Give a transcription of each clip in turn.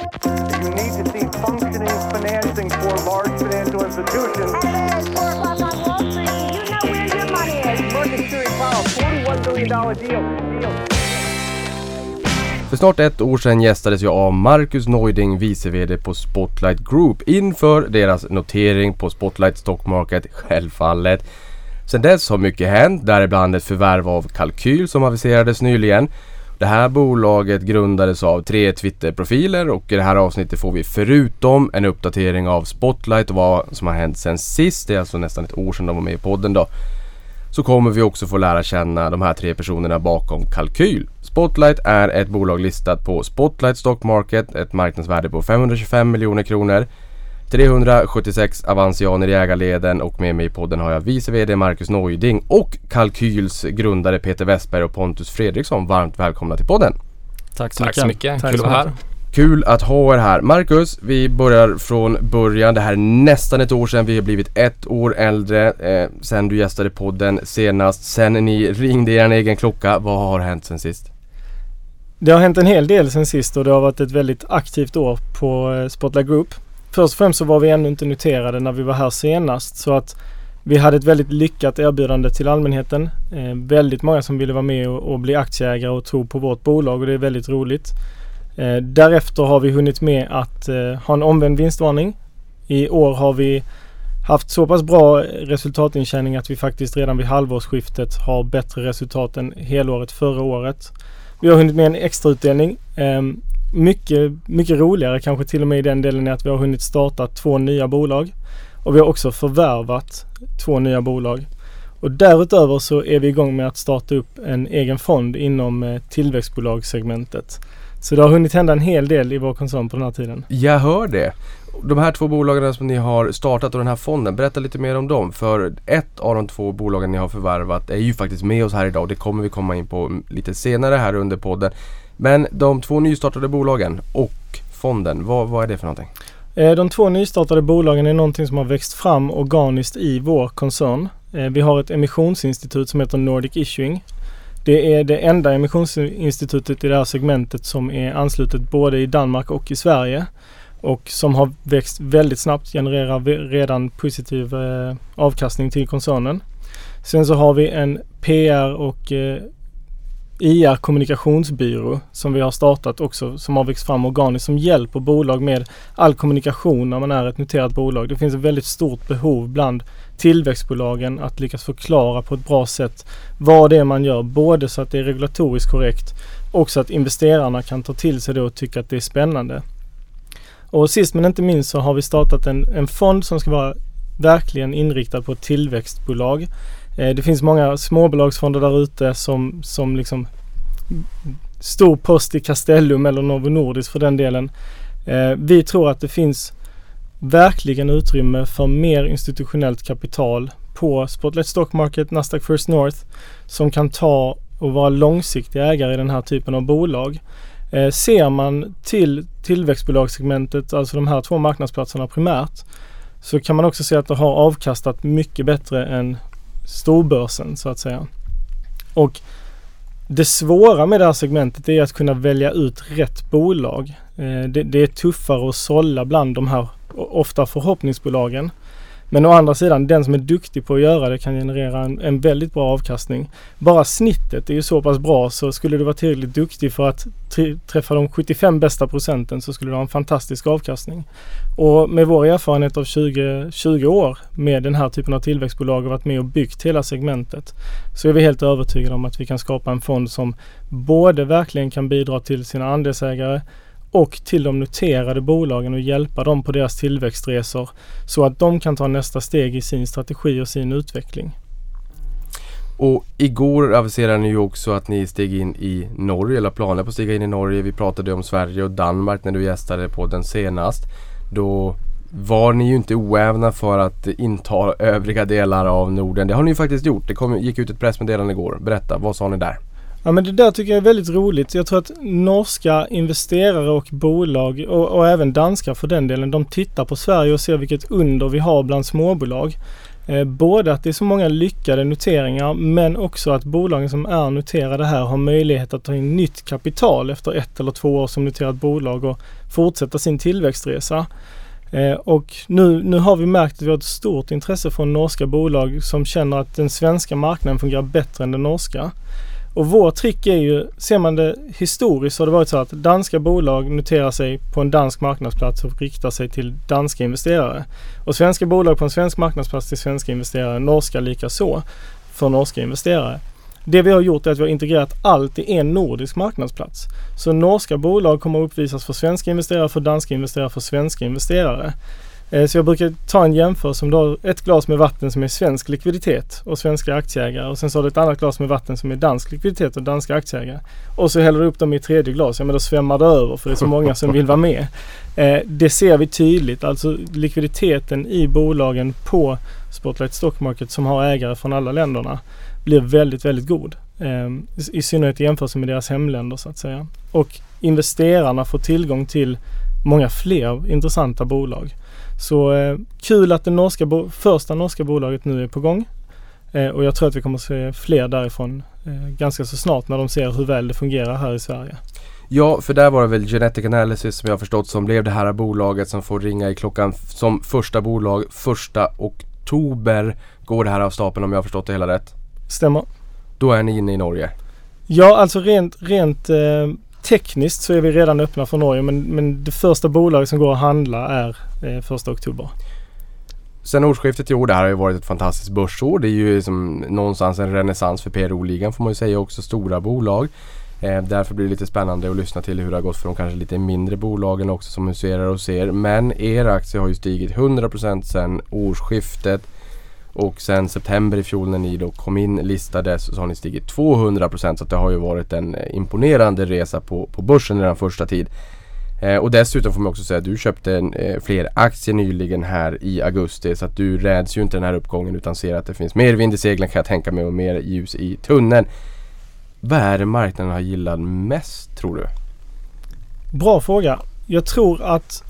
You need to see functioning financing for large financial institutions. It's four o'clock on Wall Street. You know where your money is. Market clearing power, $41 billion deal. deal. För snart ett år sedan gästades jag av Marcus Neuding, vice VD på Spotlight Group inför deras notering på Spotlight Stock Market, självfallet. Sedan dess har mycket hänt, däribland ett förvärv av Kalkyl som aviserades nyligen. Det här bolaget grundades av tre Twitter-profiler och i det här avsnittet får vi förutom en uppdatering av Spotlight och vad som har hänt sen sist, det är alltså nästan ett år sedan de var med i podden då så kommer vi också få lära känna de här tre personerna bakom Kalkyl. Spotlight är ett bolag listat på Spotlight Stock Market, ett marknadsvärde på 525 miljoner kronor. 376 avansianer i ägarleden och med mig i podden har jag vice VD Marcus Neuding och Kalkyls grundare Peter Westberg och Pontus Fredriksson. Varmt välkomna till podden. Tack så Tack så mycket. Kul att vara här. Kul att ha er här. Marcus, vi börjar från början. Det här är nästan ett år sedan. Vi har blivit ett år äldre eh, sen du gästade podden senast. Sen ni ringde er egen klocka. Vad har hänt sen sist? Det har hänt en hel del sen sist och det har varit ett väldigt aktivt år på eh, Spotlight Group. Först och främst så var vi ännu inte noterade när vi var här senast så att vi hade ett väldigt lyckat erbjudande till allmänheten. Eh, väldigt många som ville vara med och, och bli aktieägare och tro på vårt bolag och det är väldigt roligt. Eh, därefter har vi hunnit med att eh, ha en omvänd vinstvarning. I år har vi haft så pass bra resultatintjäning att vi faktiskt redan vid halvårsskiftet har bättre resultat än helåret förra året. Vi har hunnit med en extrautdelning. Ehm, mycket, mycket roligare kanske till och med i den delen är att vi har hunnit starta två nya bolag. Och vi har också förvärvat två nya bolag. Och därutöver så är vi igång med att starta upp en egen fond inom eh, tillväxtbolagssegmentet. Så det har hunnit hända en hel del i vår koncern på den här tiden. Jag hör det. De här två bolagen som ni har startat och den här fonden, berätta lite mer om dem. För ett av de två bolagen ni har förvärvat är ju faktiskt med oss här idag. och Det kommer vi komma in på lite senare här under podden. Men de två nystartade bolagen och fonden, vad, vad är det för någonting? Eh, de två nystartade bolagen är någonting som har växt fram organiskt i vår koncern. Eh, vi har ett emissionsinstitut som heter Nordic Issuing. Det är det enda emissionsinstitutet i det här segmentet som är anslutet både i Danmark och i Sverige. Och som har växt väldigt snabbt, genererar redan positiv eh, avkastning till koncernen. Sen så har vi en PR och IR kommunikationsbyrå som vi har startat också som har växt fram organiskt som hjälper bolag med all kommunikation när man är ett noterat bolag. Det finns ett väldigt stort behov bland tillväxtbolagen att lyckas förklara på ett bra sätt vad det är man gör. Både så att det är regulatoriskt korrekt och så att investerarna kan ta till sig det och tycka att det är spännande. Och sist men inte minst så har vi startat en, en fond som ska vara verkligen inriktad på tillväxtbolag. Eh, det finns många småbolagsfonder där ute som, som liksom stor post i Castellum eller Novo Nordisk för den delen. Eh, vi tror att det finns verkligen utrymme för mer institutionellt kapital på Spotlight Stock Market, Nasdaq First North som kan ta och vara långsiktiga ägare i den här typen av bolag. Eh, ser man till tillväxtbolagssegmentet, alltså de här två marknadsplatserna primärt, så kan man också se att det har avkastat mycket bättre än storbörsen så att säga. Och det svåra med det här segmentet är att kunna välja ut rätt bolag. Eh, det, det är tuffare att sålla bland de här ofta förhoppningsbolagen. Men å andra sidan, den som är duktig på att göra det kan generera en, en väldigt bra avkastning. Bara snittet är ju så pass bra så skulle du vara tillräckligt duktig för att träffa de 75 bästa procenten så skulle du ha en fantastisk avkastning. Och med vår erfarenhet av 20, 20 år med den här typen av tillväxtbolag och varit med och byggt hela segmentet så är vi helt övertygade om att vi kan skapa en fond som både verkligen kan bidra till sina andelsägare och till de noterade bolagen och hjälpa dem på deras tillväxtresor så att de kan ta nästa steg i sin strategi och sin utveckling. Och igår aviserade ni ju också att ni steg in i Norge, eller planer på att stiga in i Norge. Vi pratade om Sverige och Danmark när du gästade på den senast. Då var ni ju inte oävna för att inta övriga delar av Norden. Det har ni ju faktiskt gjort. Det kom, gick ut ett pressmeddelande igår. Berätta, vad sa ni där? Ja men det där tycker jag är väldigt roligt. Jag tror att norska investerare och bolag och, och även danska för den delen, de tittar på Sverige och ser vilket under vi har bland småbolag. Eh, både att det är så många lyckade noteringar men också att bolagen som är noterade här har möjlighet att ta in nytt kapital efter ett eller två år som noterat bolag och fortsätta sin tillväxtresa. Eh, och nu, nu har vi märkt att vi har ett stort intresse från norska bolag som känner att den svenska marknaden fungerar bättre än den norska. Och vårt trick är ju, ser man det historiskt så har det varit så att danska bolag noterar sig på en dansk marknadsplats och riktar sig till danska investerare. Och svenska bolag på en svensk marknadsplats till svenska investerare, norska lika så för norska investerare. Det vi har gjort är att vi har integrerat allt i en nordisk marknadsplats. Så norska bolag kommer att uppvisas för svenska investerare, för danska investerare, för svenska investerare. Eh, så jag brukar ta en jämförelse om du har ett glas med vatten som är svensk likviditet och svenska aktieägare och sen så har du ett annat glas med vatten som är dansk likviditet och danska aktieägare. Och så häller du upp dem i ett tredje glas, ja men då svämmar det över för det är så många som vill vara med. Eh, det ser vi tydligt, alltså likviditeten i bolagen på Spotlight Stock Market som har ägare från alla länderna blir väldigt, väldigt god. Eh, I synnerhet i jämförelse med deras hemländer så att säga. Och investerarna får tillgång till många fler intressanta bolag. Så eh, kul att det norska första norska bolaget nu är på gång. Eh, och jag tror att vi kommer att se fler därifrån eh, ganska så snart när de ser hur väl det fungerar här i Sverige. Ja, för där var det väl Genetic Analysis som jag förstått som blev det här bolaget som får ringa i klockan som första bolag första oktober går det här av stapeln om jag har förstått det hela rätt. Stämmer. Då är ni inne i Norge? Ja, alltså rent, rent eh, tekniskt så är vi redan öppna för Norge men, men det första bolaget som går att handla är eh, första oktober. Sen årsskiftet i år, det här har ju varit ett fantastiskt börsår. Det är ju liksom någonstans en renässans för PRO-ligan får man ju säga också. Stora bolag. Eh, därför blir det lite spännande att lyssna till hur det har gått för de kanske lite mindre bolagen också som huserar och ser. Men er aktie har ju stigit 100% sen årsskiftet. Och sen september i fjol när ni då kom in listades så har ni stigit 200% så det har ju varit en eh, imponerande resa på, på börsen redan första tid. Eh, och dessutom får man också säga att du köpte en, eh, fler aktier nyligen här i augusti så att du räds ju inte den här uppgången utan ser att det finns mer vind i seglen kan jag tänka mig och mer ljus i tunneln. Vad är det marknaden har gillat mest tror du? Bra fråga. Jag tror att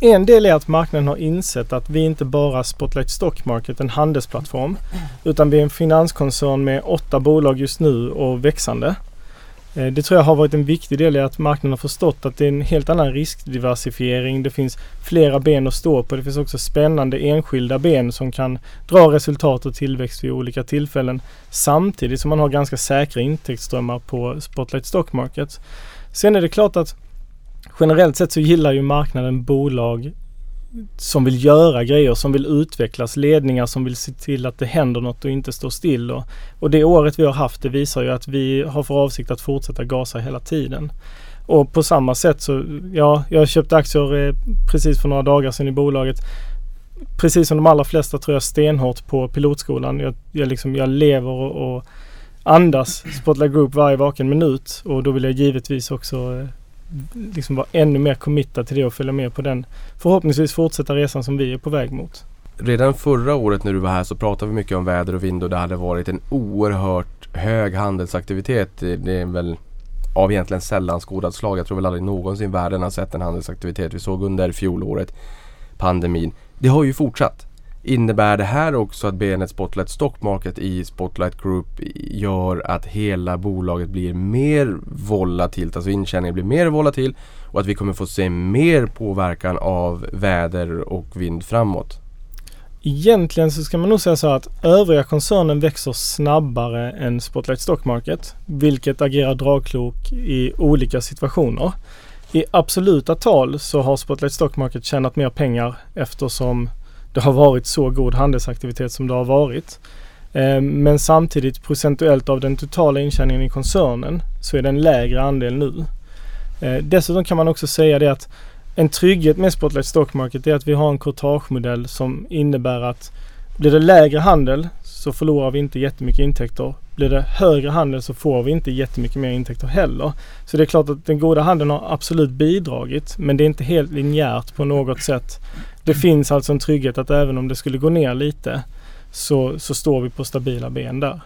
en del är att marknaden har insett att vi inte bara Spotlight Stock Market, en handelsplattform, utan vi är en finanskoncern med åtta bolag just nu och växande. Eh, det tror jag har varit en viktig del i att marknaden har förstått att det är en helt annan riskdiversifiering. Det finns flera ben att stå på. Det finns också spännande enskilda ben som kan dra resultat och tillväxt vid olika tillfällen. Samtidigt som man har ganska säkra intäktsströmmar på Spotlight Stock Market. Sen är det klart att generellt sett så gillar ju marknaden bolag som vill göra grejer, som vill utvecklas, ledningar som vill se till att det händer något och inte står still. Och, och det året vi har haft det visar ju att vi har för avsikt att fortsätta gasa hela tiden. Och på samma sätt så, ja, jag köpte aktier eh, precis för några dagar sedan i bolaget. Precis som de allra flesta tror jag stenhårt på pilotskolan. Jag, jag, liksom, jag lever och, och andas Spotlight Group varje vaken minut och då vill jag givetvis också eh, liksom vara ännu mer committad till det och följa med på den förhoppningsvis fortsätta resan som vi är på väg mot. Redan förra året när du var här så pratade vi mycket om väder och vind och det hade varit en oerhört hög handelsaktivitet. Det är väl av egentligen sällan skådat slag. Jag tror väl aldrig någonsin världen har sett en handelsaktivitet vi såg under fjolåret, pandemin. Det har ju fortsatt. Innebär det här också att benet Spotlight Stock Market i Spotlight Group gör att hela bolaget blir mer volatilt, alltså intjäningen blir mer volatil och att vi kommer få se mer påverkan av väder och vind framåt? Egentligen så ska man nog säga så att övriga koncernen växer snabbare än Spotlight Stock Market, vilket agerar dragklok i olika situationer. I absoluta tal så har Spotlight Stock Market tjänat mer pengar eftersom det har varit så god handelsaktivitet som det har varit. Eh, men samtidigt procentuellt av den totala intjäningen i koncernen så är det en lägre andel nu. Eh, dessutom kan man också säga det att en trygghet med Spotlight Stock Market är att vi har en courtagemodell som innebär att blir det lägre handel så förlorar vi inte jättemycket intäkter. Blir det högre handel så får vi inte jättemycket mer intäkter heller. Så det är klart att den goda handeln har absolut bidragit men det är inte helt linjärt på något sätt. Det finns alltså en trygghet att även om det skulle gå ner lite så, så står vi på stabila ben där.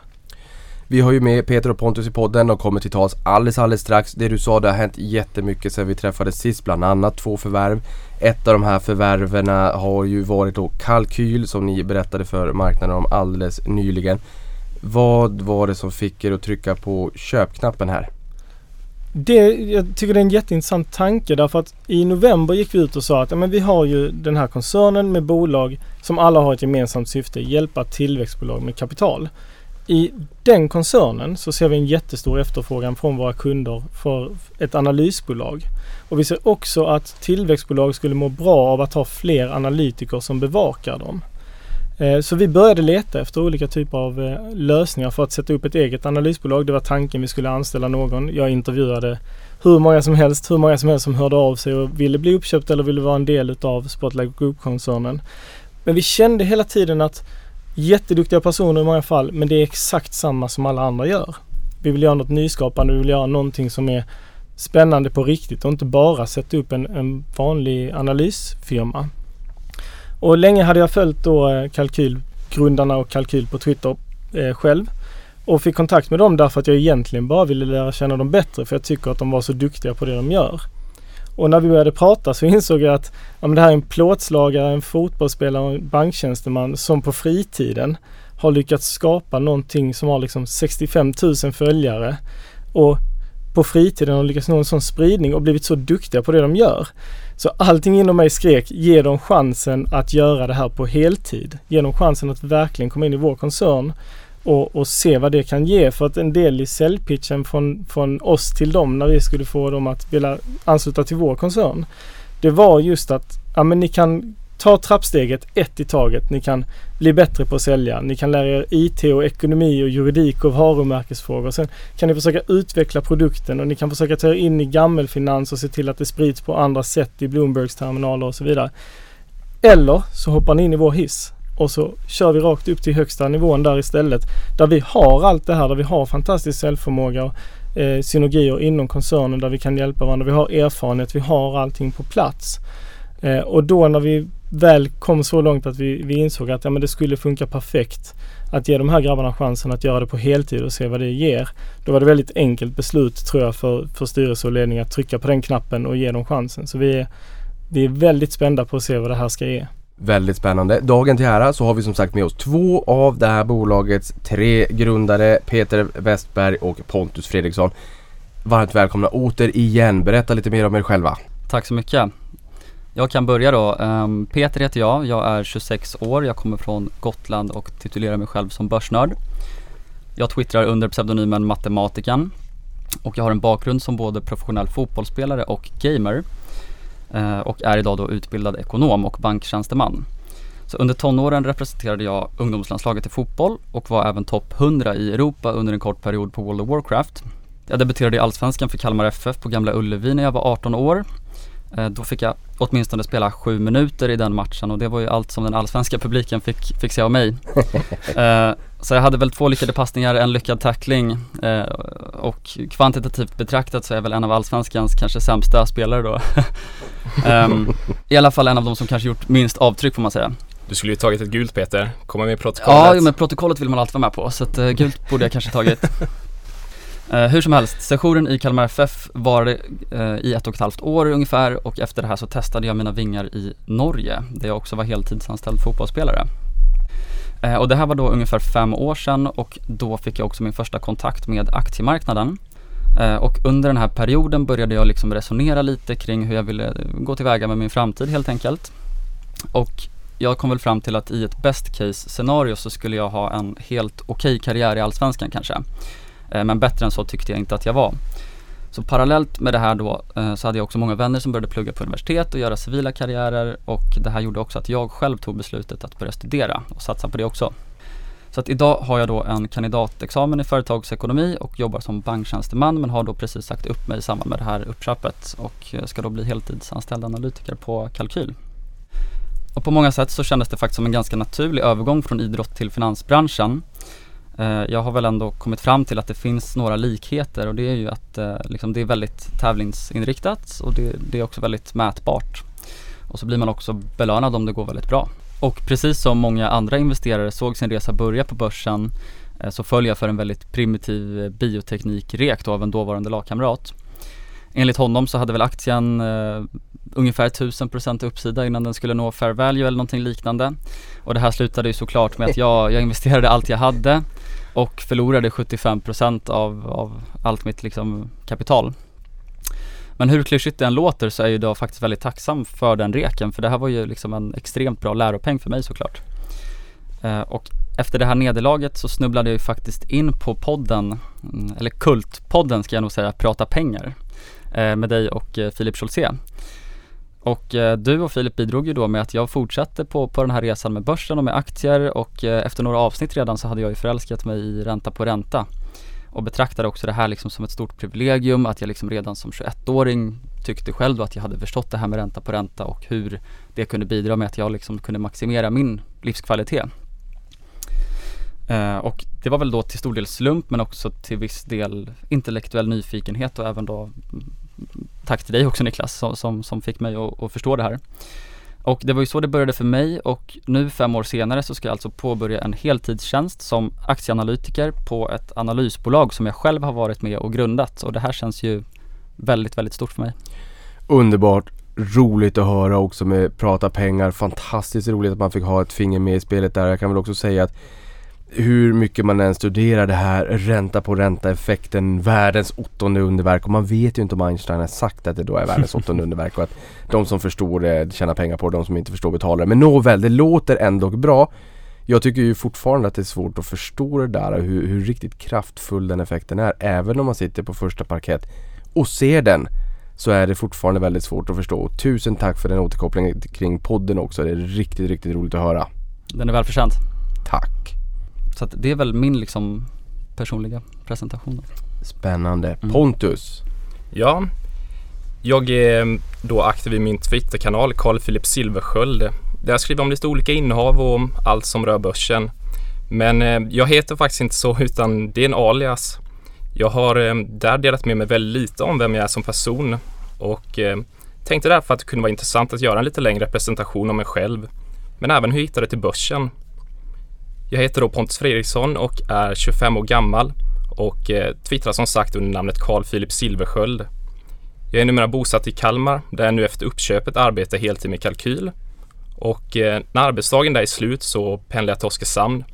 Vi har ju med Peter och Pontus i podden och kommer till tals alldeles, alldeles strax. Det du sa, det har hänt jättemycket sedan vi träffades sist. Bland annat två förvärv. Ett av de här förvärven har ju varit då Kalkyl som ni berättade för marknaden om alldeles nyligen. Vad var det som fick er att trycka på köpknappen här? Det, jag tycker det är en jätteintressant tanke därför att i november gick vi ut och sa att ja, men vi har ju den här koncernen med bolag som alla har ett gemensamt syfte, hjälpa tillväxtbolag med kapital. I den koncernen så ser vi en jättestor efterfrågan från våra kunder för ett analysbolag. Och vi ser också att tillväxtbolag skulle må bra av att ha fler analytiker som bevakar dem. Eh, så vi började leta efter olika typer av eh, lösningar för att sätta upp ett eget analysbolag. Det var tanken vi skulle anställa någon. Jag intervjuade hur många som helst, hur många som helst som hörde av sig och ville bli uppköpt eller ville vara en del utav Spotlight Group-koncernen. Men vi kände hela tiden att jätteduktiga personer i många fall, men det är exakt samma som alla andra gör. Vi vill göra något nyskapande, vi vill göra någonting som är spännande på riktigt och inte bara sätta upp en, en vanlig analysfirma. Och länge hade jag följt då eh, kalkylgrundarna och kalkyl på Twitter eh, själv. Och fick kontakt med dem därför att jag egentligen bara ville lära känna dem bättre för jag tycker att de var så duktiga på det de gör. Och när vi började prata så insåg jag att ja, men det här är en plåtslagare, en fotbollsspelare och en banktjänsteman som på fritiden har lyckats skapa någonting som har liksom 65 000 följare och på fritiden och lyckats nå en sån spridning och blivit så duktiga på det de gör. Så allting inom mig skrek, ge dem chansen att göra det här på heltid. Ge dem chansen att verkligen komma in i vår koncern och, och se vad det kan ge. För att en del i säljpitchen från, från oss till dem när vi skulle få dem att vilja ansluta till vår koncern. Det var just att ja, men ni kan ta trappsteget ett i taget. Ni kan bli bättre på att sälja. Ni kan lära er IT och ekonomi och juridik och varumärkesfrågor. Sen kan ni försöka utveckla produkten och ni kan försöka ta er in i gammelfinans och se till att det sprids på andra sätt i Bloombergs terminaler och så vidare. Eller så hoppar ni in i vår hiss och så kör vi rakt upp till högsta nivån där istället. Där vi har allt det här, där vi har fantastisk säljförmåga och eh, synergier inom koncernen där vi kan hjälpa varandra. Vi har erfarenhet, vi har allting på plats. Eh, och då när vi väl kom så långt att vi, vi insåg att ja, men det skulle funka perfekt att ge de här grabbarna chansen att göra det på heltid och se vad det ger. Då var det väldigt enkelt beslut tror jag för, för styrelse och ledning att trycka på den knappen och ge dem chansen. Så vi är, vi är väldigt spända på att se vad det här ska ge. Väldigt spännande. Dagen till ära så har vi som sagt med oss två av det här bolagets tre grundare Peter Westberg och Pontus Fredriksson. Varmt välkomna återigen. Berätta lite mer om er själva. Tack så mycket. Jag kan börja då. Ehm, Peter heter jag, jag är 26 år, jag kommer från Gotland och titulerar mig själv som börsnörd. Jag twittrar under pseudonymen Matematikan och jag har en bakgrund som både professionell fotbollsspelare och gamer eh, och är idag då utbildad ekonom och banktjänsteman. Så under tonåren representerade jag ungdomslandslaget i fotboll och var även topp 100 i Europa under en kort period på World of Warcraft. Jag debuterade i Allsvenskan för Kalmar FF på Gamla Ullevi när jag var 18 år då fick jag åtminstone spela sju minuter i den matchen och det var ju allt som den allsvenska publiken fick, fick se av mig. Eh, Så jag hade väl två lyckade passningar, en lyckad tackling eh, och kvantitativt betraktat så är jag väl en av allsvenskans kanske sämsta spelare då. Ehm, I alla fall en av de som kanske gjort minst avtryck får man säga. Du skulle ju tagit ett gult Peter, komma med i protokollet. Ja, men protokollet vill man alltid vara med på så att, uh, gult borde jag kanske tagit. Eh, hur som helst, sessionen i Kalmar FF var eh, i ett och ett halvt år ungefär och efter det här så testade jag mina vingar i Norge där jag också var heltidsanställd fotbollsspelare. Eh, och det här var då ungefär fem år sedan och då fick jag också min första kontakt med aktiemarknaden. Eh, och under den här perioden började jag liksom resonera lite kring hur jag ville gå tillväga med min framtid helt enkelt. Och jag kom väl fram till att i ett best case scenario så skulle jag ha en helt okej karriär i Allsvenskan kanske. Eh, men bättre än så tyckte jag inte att jag var. Så parallellt med det här då eh, så hade jag också många vänner som började plugga på universitet och göra civila karriärer och det här gjorde också att jag själv tog beslutet att börja studera och satsa på det också. Så att idag har jag då en kandidatexamen i företagsekonomi och jobbar som banktjänsteman men har då precis sagt upp mig i samband med det här uppköpet och eh, ska då bli heltidsanställd analytiker på kalkyl. Och på många sätt så kändes det faktiskt som en ganska naturlig övergång från idrott till finansbranschen. Eh, jag har väl ändå kommit fram till att det finns några likheter och det är ju att eh, liksom det är väldigt tävlingsinriktat och det, det är också väldigt mätbart. Och så blir man också belönad om det går väldigt bra. Och precis som många andra investerare såg sin resa börja på börsen eh, så föll jag för en väldigt primitiv bioteknikrek då av en dåvarande lagkamrat. Enligt honom så hade väl aktien eh, ungefär 1000% uppsida innan den skulle nå fair value eller någonting liknande. Och det här slutade ju såklart med att jag, jag investerade allt jag hade och förlorade 75% av, av allt mitt liksom kapital. Men hur klyschigt det än låter så är jag idag faktiskt väldigt tacksam för den reken för det här var ju liksom en extremt bra läropeng för mig såklart. Eh, och efter det här nederlaget så snubblade jag ju faktiskt in på podden, mm, eller Kultpodden ska jag nog säga, Prata pengar eh, med dig och eh, Filip Scholzé. Och eh, du och Filip bidrog ju då med att jag fortsatte på, på den här resan med börsen och med aktier och eh, efter några avsnitt redan så hade jag ju förälskat mig i ränta på ränta och betraktade också det här liksom som ett stort privilegium att jag liksom redan som 21-åring tyckte själv då att jag hade förstått det här med ränta på ränta och hur det kunde bidra med att jag liksom kunde maximera min livskvalitet. Eh, och det var väl då till stor del slump men också till viss del intellektuell nyfikenhet och även då tack till dig också Niklas som, som, som fick mig att, att förstå det här. Och det var ju så det började för mig och nu fem år senare så ska jag alltså påbörja en heltidstjänst som aktieanalytiker på ett analysbolag som jag själv har varit med och grundat och det här känns ju väldigt, väldigt stort för mig. Underbart roligt att höra också med prata pengar. Fantastiskt roligt att man fick ha ett finger med i spelet där. Jag kan väl också säga att hur mycket man än studerar det här ränta på ränta effekten, världens åttonde underverk och man vet ju inte om Einstein har sagt att det då är världens åttonde underverk och att de som förstår det tjänar pengar på det, de som inte förstår betalar. Men nåväl, det låter ändå bra. Jag tycker ju fortfarande att det är svårt att förstå det där och hur, hur riktigt kraftfull den effekten är. Även om man sitter på första parkett och ser den så är det fortfarande väldigt svårt att förstå. Tusen tack för den återkopplingen kring podden också. Det är riktigt, riktigt roligt att höra. Den är välförtjänt. Tack! Så att det är väl min liksom personliga presentation. Då. Spännande. Mm. Pontus. Ja, jag är då aktiv i min Twitterkanal Carl Philip Silversköld. Där jag skriver om lite olika innehav och om allt som rör börsen. Men eh, jag heter faktiskt inte så utan det är en alias. Jag har eh, där delat med mig väldigt lite om vem jag är som person och eh, tänkte därför att det kunde vara intressant att göra en lite längre presentation om mig själv. Men även hur jag hittade till börsen. Jag heter då Pontus Fredriksson och är 25 år gammal och eh, twittrar som sagt under namnet Carl Philip Silversköld. Jag är numera bosatt i Kalmar där jag nu efter uppköpet arbetar heltid med kalkyl. Och eh, när arbetsdagen där är slut så pendlar jag till Oskarshamn.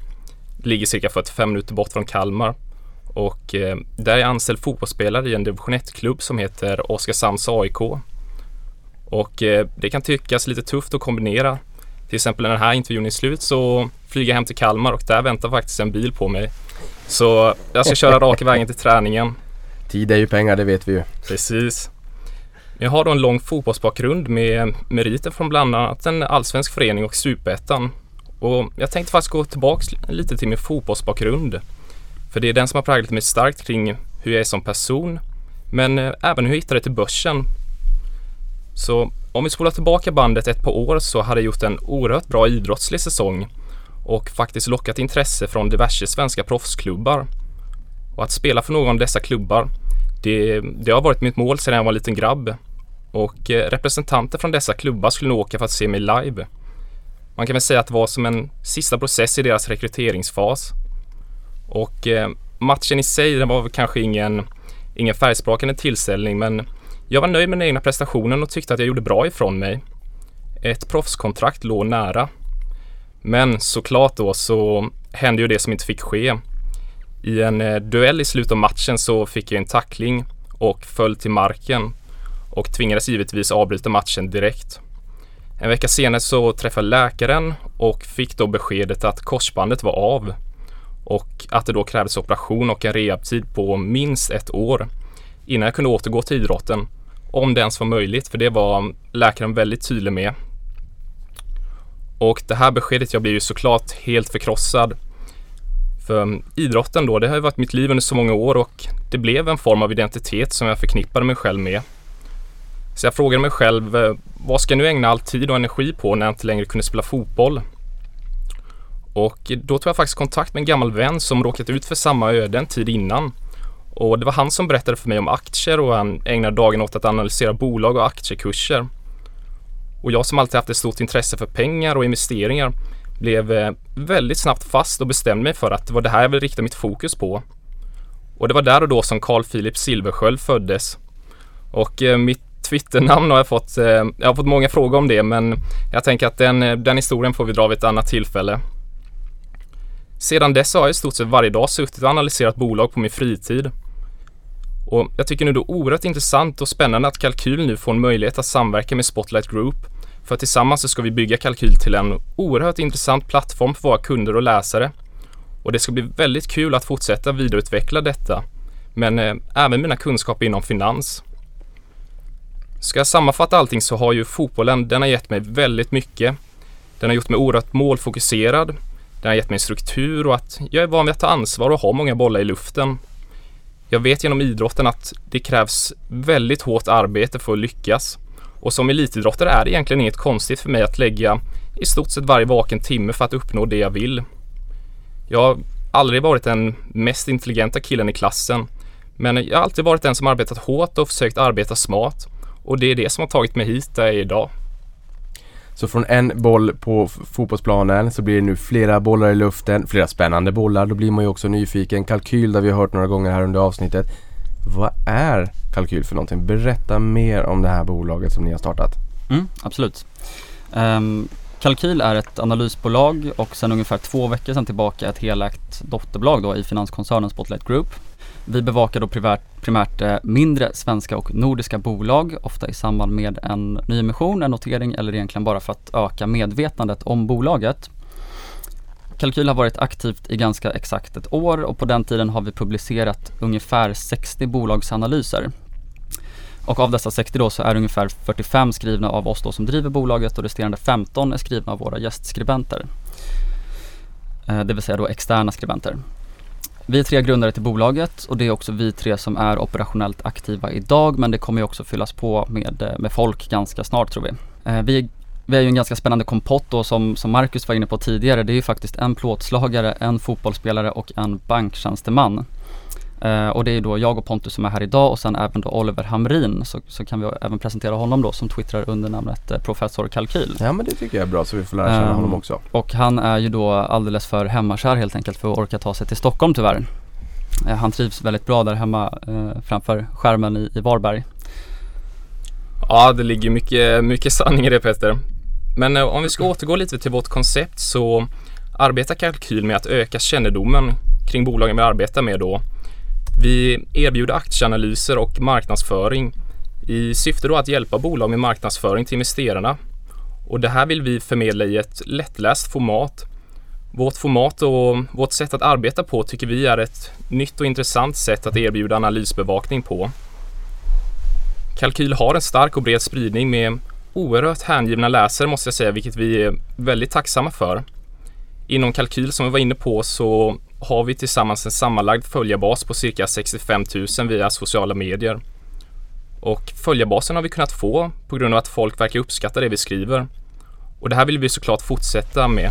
Det ligger cirka 45 minuter bort från Kalmar. Och eh, där är jag anställd fotbollsspelare i en division 1-klubb som heter Oskarshamns AIK. Och eh, det kan tyckas lite tufft att kombinera. Till exempel när den här intervjun är slut så flyger jag hem till Kalmar och där väntar faktiskt en bil på mig. Så jag ska köra raka vägen till träningen. Tid är ju pengar, det vet vi ju. Precis. Jag har då en lång fotbollsbakgrund med meriter från bland annat en allsvensk förening och superettan. Och jag tänkte faktiskt gå tillbaks lite till min fotbollsbakgrund. För det är den som har präglat mig starkt kring hur jag är som person. Men eh, även hur jag hittade till börsen. Så om vi spolar tillbaka bandet ett par år så hade jag gjort en oerhört bra idrottslig säsong och faktiskt lockat intresse från diverse svenska proffsklubbar. Och att spela för någon av dessa klubbar, det, det har varit mitt mål sedan jag var en liten grabb. Och eh, representanter från dessa klubbar skulle nog åka för att se mig live. Man kan väl säga att det var som en sista process i deras rekryteringsfas. Och eh, matchen i sig, den var väl kanske ingen, ingen färgsprakande tillställning men jag var nöjd med den egna prestationen och tyckte att jag gjorde bra ifrån mig. Ett proffskontrakt låg nära. Men såklart då så hände ju det som inte fick ske. I en eh, duell i slutet av matchen så fick jag en tackling och föll till marken och tvingades givetvis avbryta matchen direkt. En vecka senare så träffade läkaren och fick då beskedet att korsbandet var av och att det då krävdes operation och en rehabtid på minst ett år innan jag kunde återgå till idrotten. Om det ens var möjligt, för det var läkaren väldigt tydlig med. Och det här beskedet, jag blev ju såklart helt förkrossad. För mm, idrotten då, det har ju varit mitt liv under så många år och det blev en form av identitet som jag förknippade mig själv med. Så jag frågade mig själv, eh, vad ska jag nu ägna all tid och energi på när jag inte längre kunde spela fotboll? Och då tog jag faktiskt kontakt med en gammal vän som råkat ut för samma öde en tid innan. Och det var han som berättade för mig om aktier och han ägnade dagen åt att analysera bolag och aktiekurser. Och jag som alltid haft ett stort intresse för pengar och investeringar blev eh, väldigt snabbt fast och bestämde mig för att det var det här jag ville rikta mitt fokus på. Och det var där och då som Carl Philip Silversköld föddes. Och eh, mitt Twitternamn har jag fått, eh, jag har fått många frågor om det men jag tänker att den, den historien får vi dra vid ett annat tillfälle. Sedan dess har jag i stort sett varje dag suttit och analyserat bolag på min fritid. Och jag tycker nu det är oerhört intressant och spännande att Kalkyl nu får en möjlighet att samverka med Spotlight Group. För tillsammans så ska vi bygga Kalkyl till en oerhört intressant plattform för våra kunder och läsare. Och det ska bli väldigt kul att fortsätta vidareutveckla detta. Men eh, även mina kunskaper inom finans. Ska jag sammanfatta allting så har ju fotbollen, den har gett mig väldigt mycket. Den har gjort mig oerhört målfokuserad. Den har gett mig struktur och att jag är van vid att ta ansvar och ha många bollar i luften. Jag vet genom idrotten att det krävs väldigt hårt arbete för att lyckas. Och som elitidrottare är det egentligen inget konstigt för mig att lägga i stort sett varje vaken timme för att uppnå det jag vill. Jag har aldrig varit den mest intelligenta killen i klassen. Men jag har alltid varit den som arbetat hårt och försökt arbeta smart. Och det är det som har tagit mig hit där jag är idag. Så från en boll på fotbollsplanen så blir det nu flera bollar i luften, flera spännande bollar. Då blir man ju också nyfiken. Kalkyl där vi har hört några gånger här under avsnittet. Vad är Kalkyl för någonting? Berätta mer om det här bolaget som ni har startat. Mm, absolut. Um, Kalkyl är ett analysbolag och sedan ungefär två veckor sedan tillbaka ett helägt dotterbolag då i finanskoncernen Spotlight Group. Vi bevakar då primärt, primärt mindre svenska och nordiska bolag, ofta i samband med en nyemission, en notering eller egentligen bara för att öka medvetandet om bolaget. Kalkyl har varit aktivt i ganska exakt ett år och på den tiden har vi publicerat ungefär 60 bolagsanalyser. Och av dessa 60 då så är ungefär 45 skrivna av oss då som driver bolaget och resterande 15 är skrivna av våra gästskribenter. Eh, det vill säga då externa skribenter. Vi är tre grundare till bolaget och det är också vi tre som är operationellt aktiva idag men det kommer ju också fyllas på med, eh, med folk ganska snart tror vi. Vi Vi, vi är ju en ganska spännande kompott då som, som Marcus var inne på tidigare. Det är ju faktiskt en plåtslagare, en fotbollsspelare och en banktjänsteman. Eh, och det är då jag och Pontus som är här idag och sen även då Oliver Hamrin så, så kan vi även presentera honom då som twittrar under namnet eh, Professor Kalkyl. Ja men det tycker jag är bra så vi får lära känna Ehm, honom också. Och han är ju då alldeles för hemmakär helt enkelt för att orka ta sig till Stockholm tyvärr. Eh, han trivs väldigt bra där hemma eh, framför skärmen i, i Varberg. Ja, det ligger mycket, mycket sanning i det Peter. Men om vi ska återgå lite till vårt koncept så arbetar Kalkyl med att öka kännedomen kring bolagen vi arbetar med då. Vi erbjuder aktieanalyser och marknadsföring i syfte då att hjälpa bolag med marknadsföring till investerarna. Och det här vill vi förmedla i ett lättläst format. Vårt format och vårt sätt att arbeta på tycker vi är ett nytt och intressant sätt att erbjuda analysbevakning på. Kalkyl har en stark och bred spridning med oerhört hängivna läsare måste jag säga, vilket vi är väldigt tacksamma för. Inom Kalkyl som vi var inne på så har vi tillsammans en sammanlagd följarbas på cirka 65 000 via sociala medier. Och följarbasen har vi kunnat få på grund av att folk verkar uppskatta det vi skriver. Och det här vill vi såklart fortsätta med.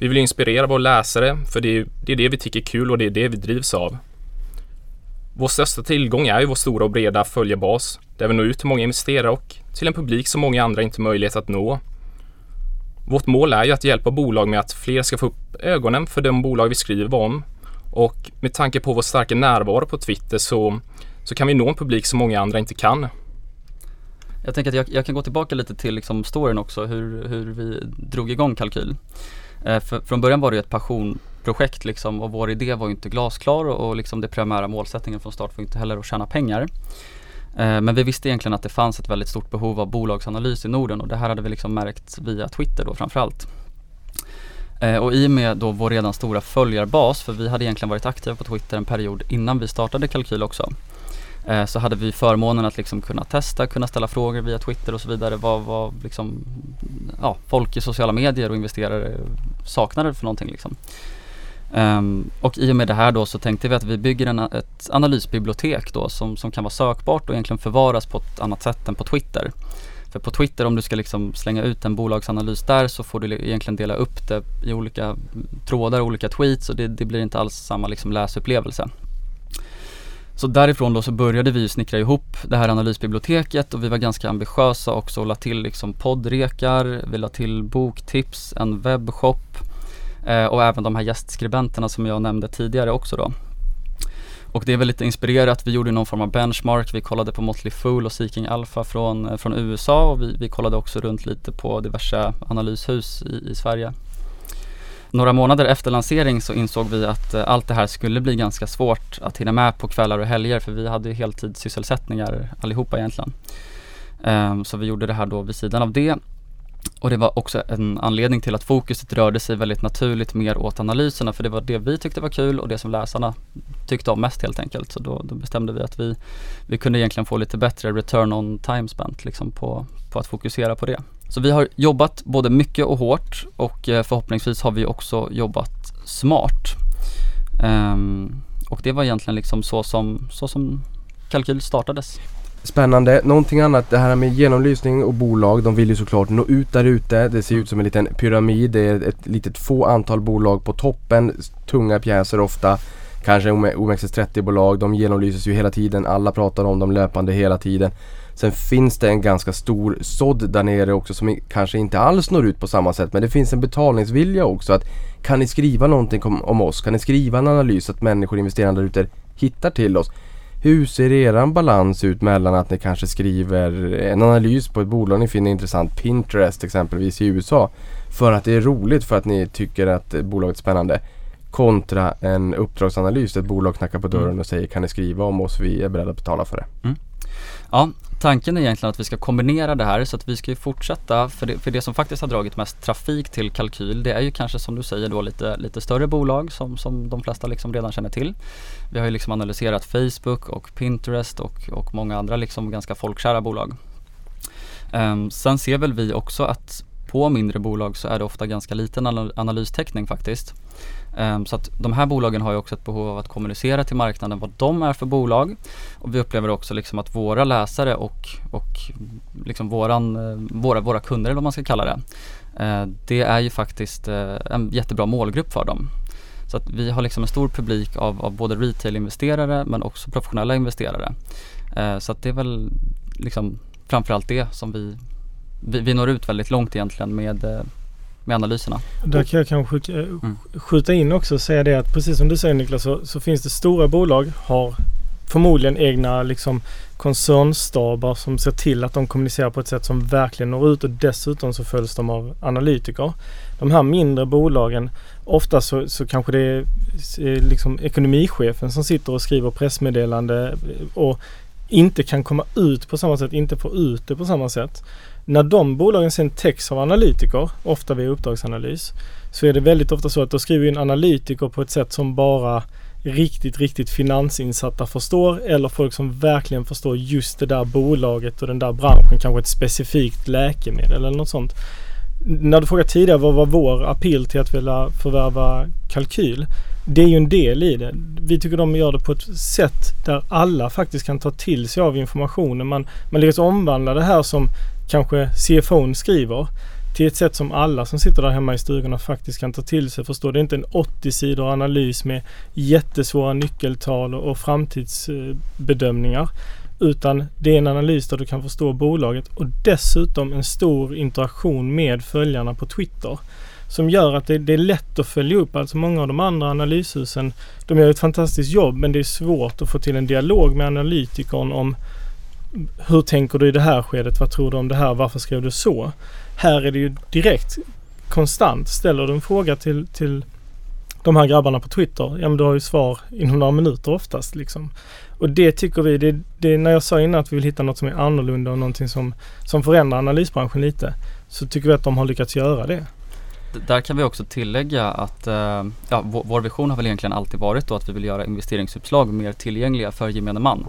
Vi vill inspirera våra läsare för det är, det är det vi tycker är kul och det är det vi drivs av. Vår största tillgång är ju vår stora och breda följarbas där vi når ut till många investerare och till en publik som många andra inte har möjlighet att nå. Vårt mål är ju att hjälpa bolag med att fler ska få upp ögonen för de bolag vi skriver om och med tanke på vår starka närvaro på Twitter så, så kan vi nå en publik som många andra inte kan. Jag tänker att jag, jag kan gå tillbaka lite till liksom storyn också, hur, hur vi drog igång Kalkyl. Eh, för, från början var det ju ett passionprojekt liksom och vår idé var ju inte glasklar och, och liksom det primära målsättningen från start var inte heller att tjäna pengar. Eh, men vi visste egentligen att det fanns ett väldigt stort behov av bolagsanalys i Norden och det här hade vi liksom märkt via Twitter då framförallt. Eh, och i och med då vår redan stora följarbas, för vi hade egentligen varit aktiva på Twitter en period innan vi startade Kalkyl också. Eh, så hade vi förmånen att liksom kunna testa, kunna ställa frågor via Twitter och så vidare. Vad, vad liksom, ja, folk i sociala medier och investerare saknade för någonting liksom. Um, och i och med det här då så tänkte vi att vi bygger en, ett analysbibliotek då som, som kan vara sökbart och egentligen förvaras på ett annat sätt än på Twitter. För på Twitter om du ska liksom slänga ut en bolagsanalys där så får du egentligen dela upp det i olika trådar, olika tweets och det, det blir inte alls samma liksom läsupplevelse. Så därifrån då så började vi snickra ihop det här analysbiblioteket och vi var ganska ambitiösa också och la till liksom poddrekar, vi la till boktips, en webbshop Eh, och även de här gästskribenterna som jag nämnde tidigare också då. Och det är väl lite inspirerat, vi gjorde någon form av benchmark, vi kollade på Motley Fool och Seeking Alpha från, eh, från USA och vi, vi kollade också runt lite på diverse analyshus i, i Sverige. Några månader efter lansering så insåg vi att eh, allt det här skulle bli ganska svårt att hinna med på kvällar och helger för vi hade ju heltidssysselsättningar allihopa egentligen. Ehm, så vi gjorde det här då vid sidan av det. Och det var också en anledning till att fokuset rörde sig väldigt naturligt mer åt analyserna för det var det vi tyckte var kul och det som läsarna tyckte om mest helt enkelt. Så då, då bestämde vi att vi, vi kunde egentligen få lite bättre return on time spent liksom på, på att fokusera på det. Så vi har jobbat både mycket och hårt och eh, förhoppningsvis har vi också jobbat smart. Um, och det var egentligen liksom så som, så som Kalkyl startades. Spännande. Någonting annat, det här med genomlysning och bolag. De vill ju såklart nå ut där ute. Det ser ut som en liten pyramid. Det är ett litet få antal bolag på toppen. Tunga pjäser ofta. Kanske OMXS30-bolag. De genomlyses ju hela tiden. Alla pratar om dem löpande hela tiden. Sen finns det en ganska stor sådd där nere också som kanske inte alls når ut på samma sätt. Men det finns en betalningsvilja också. att Kan ni skriva någonting om, om oss? Kan ni skriva en analys så att människor, investerare där ute, hittar till oss? Hur ser eran balans ut mellan att ni kanske skriver en analys på ett bolag ni finner intressant, Pinterest exempelvis i USA, för att det är roligt för att ni tycker att bolaget är spännande kontra en uppdragsanalys, ett bolag knackar på dörren och säger kan ni skriva om oss, vi är beredda att betala för det. Mm. Ja, tanken är egentligen att vi ska kombinera det här så att vi ska ju fortsätta för det, för det som faktiskt har dragit mest trafik till kalkyl det är ju kanske som du säger då lite, lite större bolag som, som de flesta liksom redan känner till. Vi har ju liksom analyserat Facebook och Pinterest och, och många andra liksom ganska folkkära bolag. Um, sen ser väl vi också att på mindre bolag så är det ofta ganska liten analystäckning faktiskt. Ehm, så att de här bolagen har ju också ett behov av att kommunicera till marknaden vad de är för bolag. Och vi upplever också liksom att våra läsare och, och liksom våran, eh, våra, våra kunder eller vad man ska kalla det. Eh, det är ju faktiskt eh, en jättebra målgrupp för dem. Så att vi har liksom en stor publik av, av både retail-investerare men också professionella investerare. så att det är väl liksom framförallt det som vi, vi, vi når ut väldigt långt egentligen med med analyserna. Där kan jag kanske skjuta, mm. skjuta in också och säga det att precis som du säger Niklas så, så finns det stora bolag har förmodligen egna liksom koncernstabar som ser till att de kommunicerar på ett sätt som verkligen når ut och dessutom så följs de av analytiker. De här mindre bolagen, ofta så, så kanske det är liksom ekonomichefen som sitter och skriver pressmeddelande och inte kan komma ut på samma sätt, inte få ut det på samma sätt. När de bolagen sen täcks av analytiker, ofta via uppdragsanalys, så är det väldigt ofta så att då skriver in analytiker på ett sätt som bara riktigt, riktigt finansinsatta förstår eller folk som verkligen förstår just det där bolaget och den där branschen, kanske ett specifikt läkemedel eller något sånt. När du frågade tidigare vad var vår appeal till att vilja förvärva kalkyl? Det är ju en del i det. Vi tycker de gör det på ett sätt där alla faktiskt kan ta till sig av informationen. Man, man lyckas omvandla det här som kanske CFOn skriver till ett sätt som alla som sitter där hemma i stugorna faktiskt kan ta till sig. Förstå, det är inte en 80 sidor analys med jättesvåra nyckeltal och framtidsbedömningar. Utan det är en analys där du kan förstå bolaget och dessutom en stor interaktion med följarna på Twitter. Som gör att det, det, är lätt att följa upp. Alltså många av de andra analyshusen, de gör ett fantastiskt jobb men det är svårt att få till en dialog med analytikern om hur tänker du i det här skedet? Vad tror du om det här? Varför skrev du så? Här är det ju direkt konstant. Ställer du en fråga till, till de här grabbarna på Twitter, ja men du har ju svar inom några minuter oftast liksom. Och det tycker vi, det, det, när jag sa innan att vi vill hitta något som är annorlunda och någonting som, som förändrar analysbranschen lite, så tycker vi att de har lyckats göra det. Där kan vi också tillägga att eh, ja, vår vision har väl egentligen alltid varit då att vi vill göra investeringsuppslag mer tillgängliga för gemene man.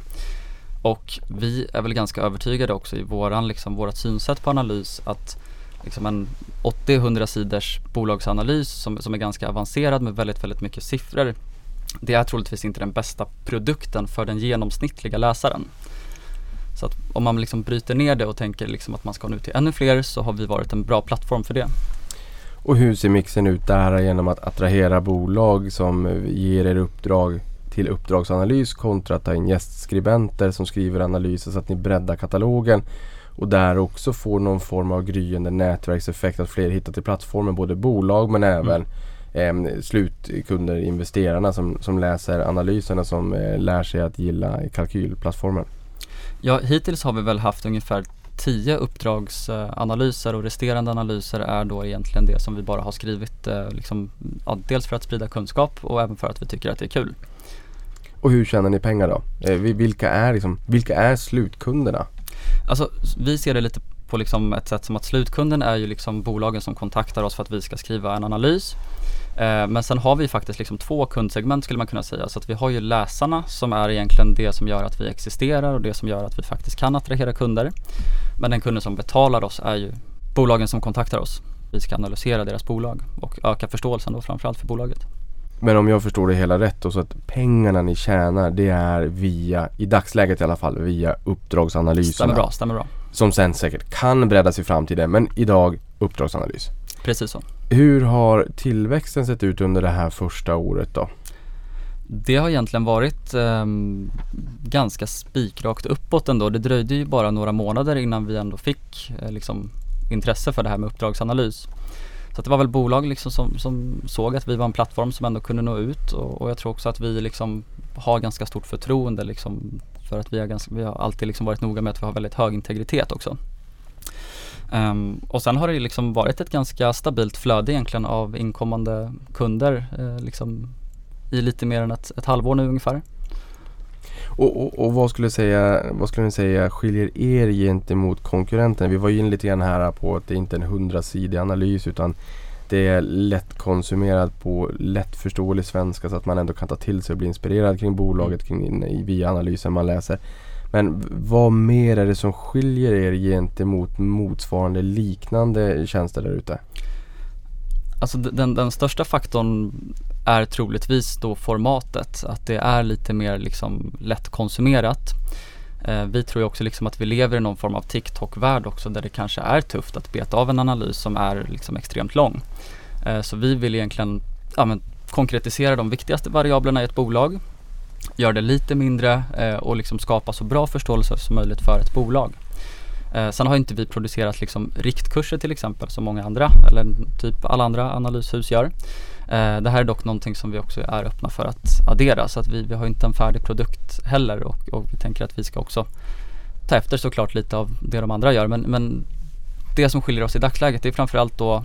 Och vi är väl ganska övertygade också i våran, liksom, vårat synsätt på analys att liksom en 80-100 sidors bolagsanalys som, som är ganska avancerad med väldigt, väldigt mycket siffror. Det är troligtvis inte den bästa produkten för den genomsnittliga läsaren. Så att om man liksom bryter ner det och tänker liksom att man ska nå ut till ännu fler så har vi varit en bra plattform för det. Och hur ser mixen ut där genom att attrahera bolag som ger er uppdrag till uppdragsanalys kontra att ta in gästskribenter som skriver analyser så att ni breddar katalogen och där också får någon form av gryende nätverkseffekt att fler hittar till plattformen, både bolag men även mm. eh, slutkunder, investerarna som, som läser analyserna som eh, lär sig att gilla kalkylplattformen? Ja, hittills har vi väl haft ungefär 10 uppdragsanalyser och resterande analyser är då egentligen det som vi bara har skrivit eh, liksom, dels för att sprida kunskap och även för att vi tycker att det är kul. Och hur tjänar ni pengar då? Eh, vilka, är liksom, vilka är slutkunderna? Alltså vi ser det lite på liksom ett sätt som att slutkunden är ju liksom bolagen som kontaktar oss för att vi ska skriva en analys. Eh, men sen har vi faktiskt liksom två kundsegment skulle man kunna säga. Så att vi har ju läsarna som är egentligen det som gör att vi existerar och det som gör att vi faktiskt kan attrahera kunder. Men den kunden som betalar oss är ju bolagen som kontaktar oss. Vi ska analysera deras bolag och öka förståelsen då framförallt för bolaget. Men om jag förstår det hela rätt då, så att pengarna ni tjänar det är via, i dagsläget i alla fall, via uppdragsanalyserna. Stämmer bra, stämmer bra. Som sen säkert kan breddas i framtiden men idag uppdragsanalys. Precis så. Hur har tillväxten sett ut under det här första året då? Det har egentligen varit ehm, ganska spikrakt uppåt ändå. Det dröjde ju bara några månader innan vi ändå fick eh, liksom, intresse för det här med uppdragsanalys. Så att det var väl bolag liksom som, som såg att vi var en plattform som ändå kunde nå ut och, och jag tror också att vi liksom har ganska stort förtroende liksom för att vi har, ganska, vi har alltid liksom varit noga med att vi har väldigt hög integritet också. Um, och sen har det ju liksom varit ett ganska stabilt flöde egentligen av inkommande kunder eh, liksom i lite mer än ett, ett halvår nu ungefär. Och, och, och vad, skulle säga, vad skulle ni säga skiljer er gentemot konkurrenterna? Vi var ju in lite grann här på att det inte är en hundrasidig analys utan det är lättkonsumerat på lättförståelig svenska så att man ändå kan ta till sig och bli inspirerad kring bolaget kring, via analysen man läser. Men vad mer är det som skiljer er gentemot motsvarande liknande tjänster där ute? Alltså den, den största faktorn är troligtvis då formatet, att det är lite mer liksom lättkonsumerat. Eh, vi tror ju också liksom att vi lever i någon form av TikTok-värld också där det kanske är tufft att beta av en analys som är liksom extremt lång. Eh, så vi vill egentligen ja, men, konkretisera de viktigaste variablerna i ett bolag, göra det lite mindre eh, och liksom skapa så bra förståelse som möjligt för ett bolag. Eh, sen har inte vi producerat liksom riktkurser till exempel som många andra eller typ alla andra analyshus gör. Eh, det här är dock någonting som vi också är öppna för att addera så att vi, vi har inte en färdig produkt heller och, och vi tänker att vi ska också ta efter såklart lite av det de andra gör men, men det som skiljer oss i dagsläget är framförallt då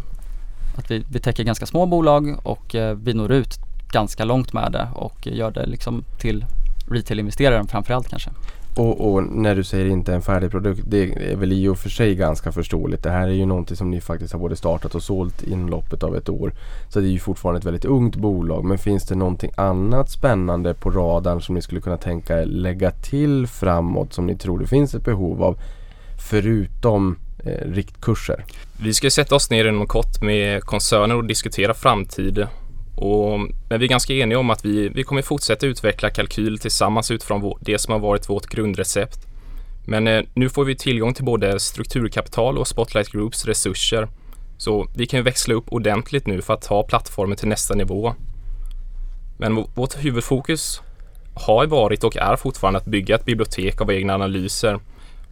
att vi, vi täcker ganska små bolag och eh, vi når ut ganska långt med det och gör det liksom till retail-investeraren framförallt kanske. Och, och när du säger inte en färdig produkt, det är väl i och för sig ganska förståeligt. Det här är ju någonting som ni faktiskt har både startat och sålt inom loppet av ett år. Så det är ju fortfarande ett väldigt ungt bolag. Men finns det någonting annat spännande på radarn som ni skulle kunna tänka er lägga till framåt som ni tror det finns ett behov av? Förutom eh, riktkurser. Vi ska sätta oss ner inom kort med koncernen och diskutera framtid. Och, men vi är ganska eniga om att vi, vi kommer fortsätta utveckla kalkyl tillsammans utifrån vår, det som har varit vårt grundrecept. Men eh, nu får vi tillgång till både strukturkapital och Spotlight Groups resurser. Så vi kan växla upp ordentligt nu för att ta plattformen till nästa nivå. Men vårt huvudfokus har varit och är fortfarande att bygga ett bibliotek av egna analyser.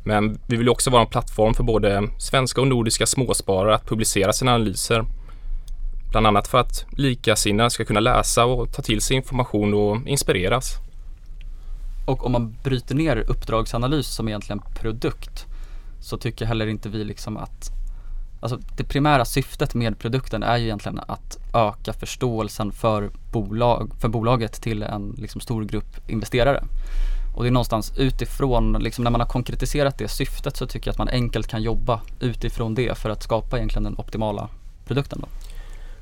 Men vi vill också vara en plattform för både svenska och nordiska småsparare att publicera sina analyser. Bland annat för att likasinnade ska kunna läsa och ta till sig information och inspireras. Och om man bryter ner uppdragsanalys som egentligen produkt så tycker heller inte vi liksom att Alltså det primära syftet med produkten är ju egentligen att öka förståelsen för, bolag, för bolaget till en liksom stor grupp investerare. Och det är någonstans utifrån, liksom när man har konkretiserat det syftet så tycker jag att man enkelt kan jobba utifrån det för att skapa egentligen den optimala produkten. Då.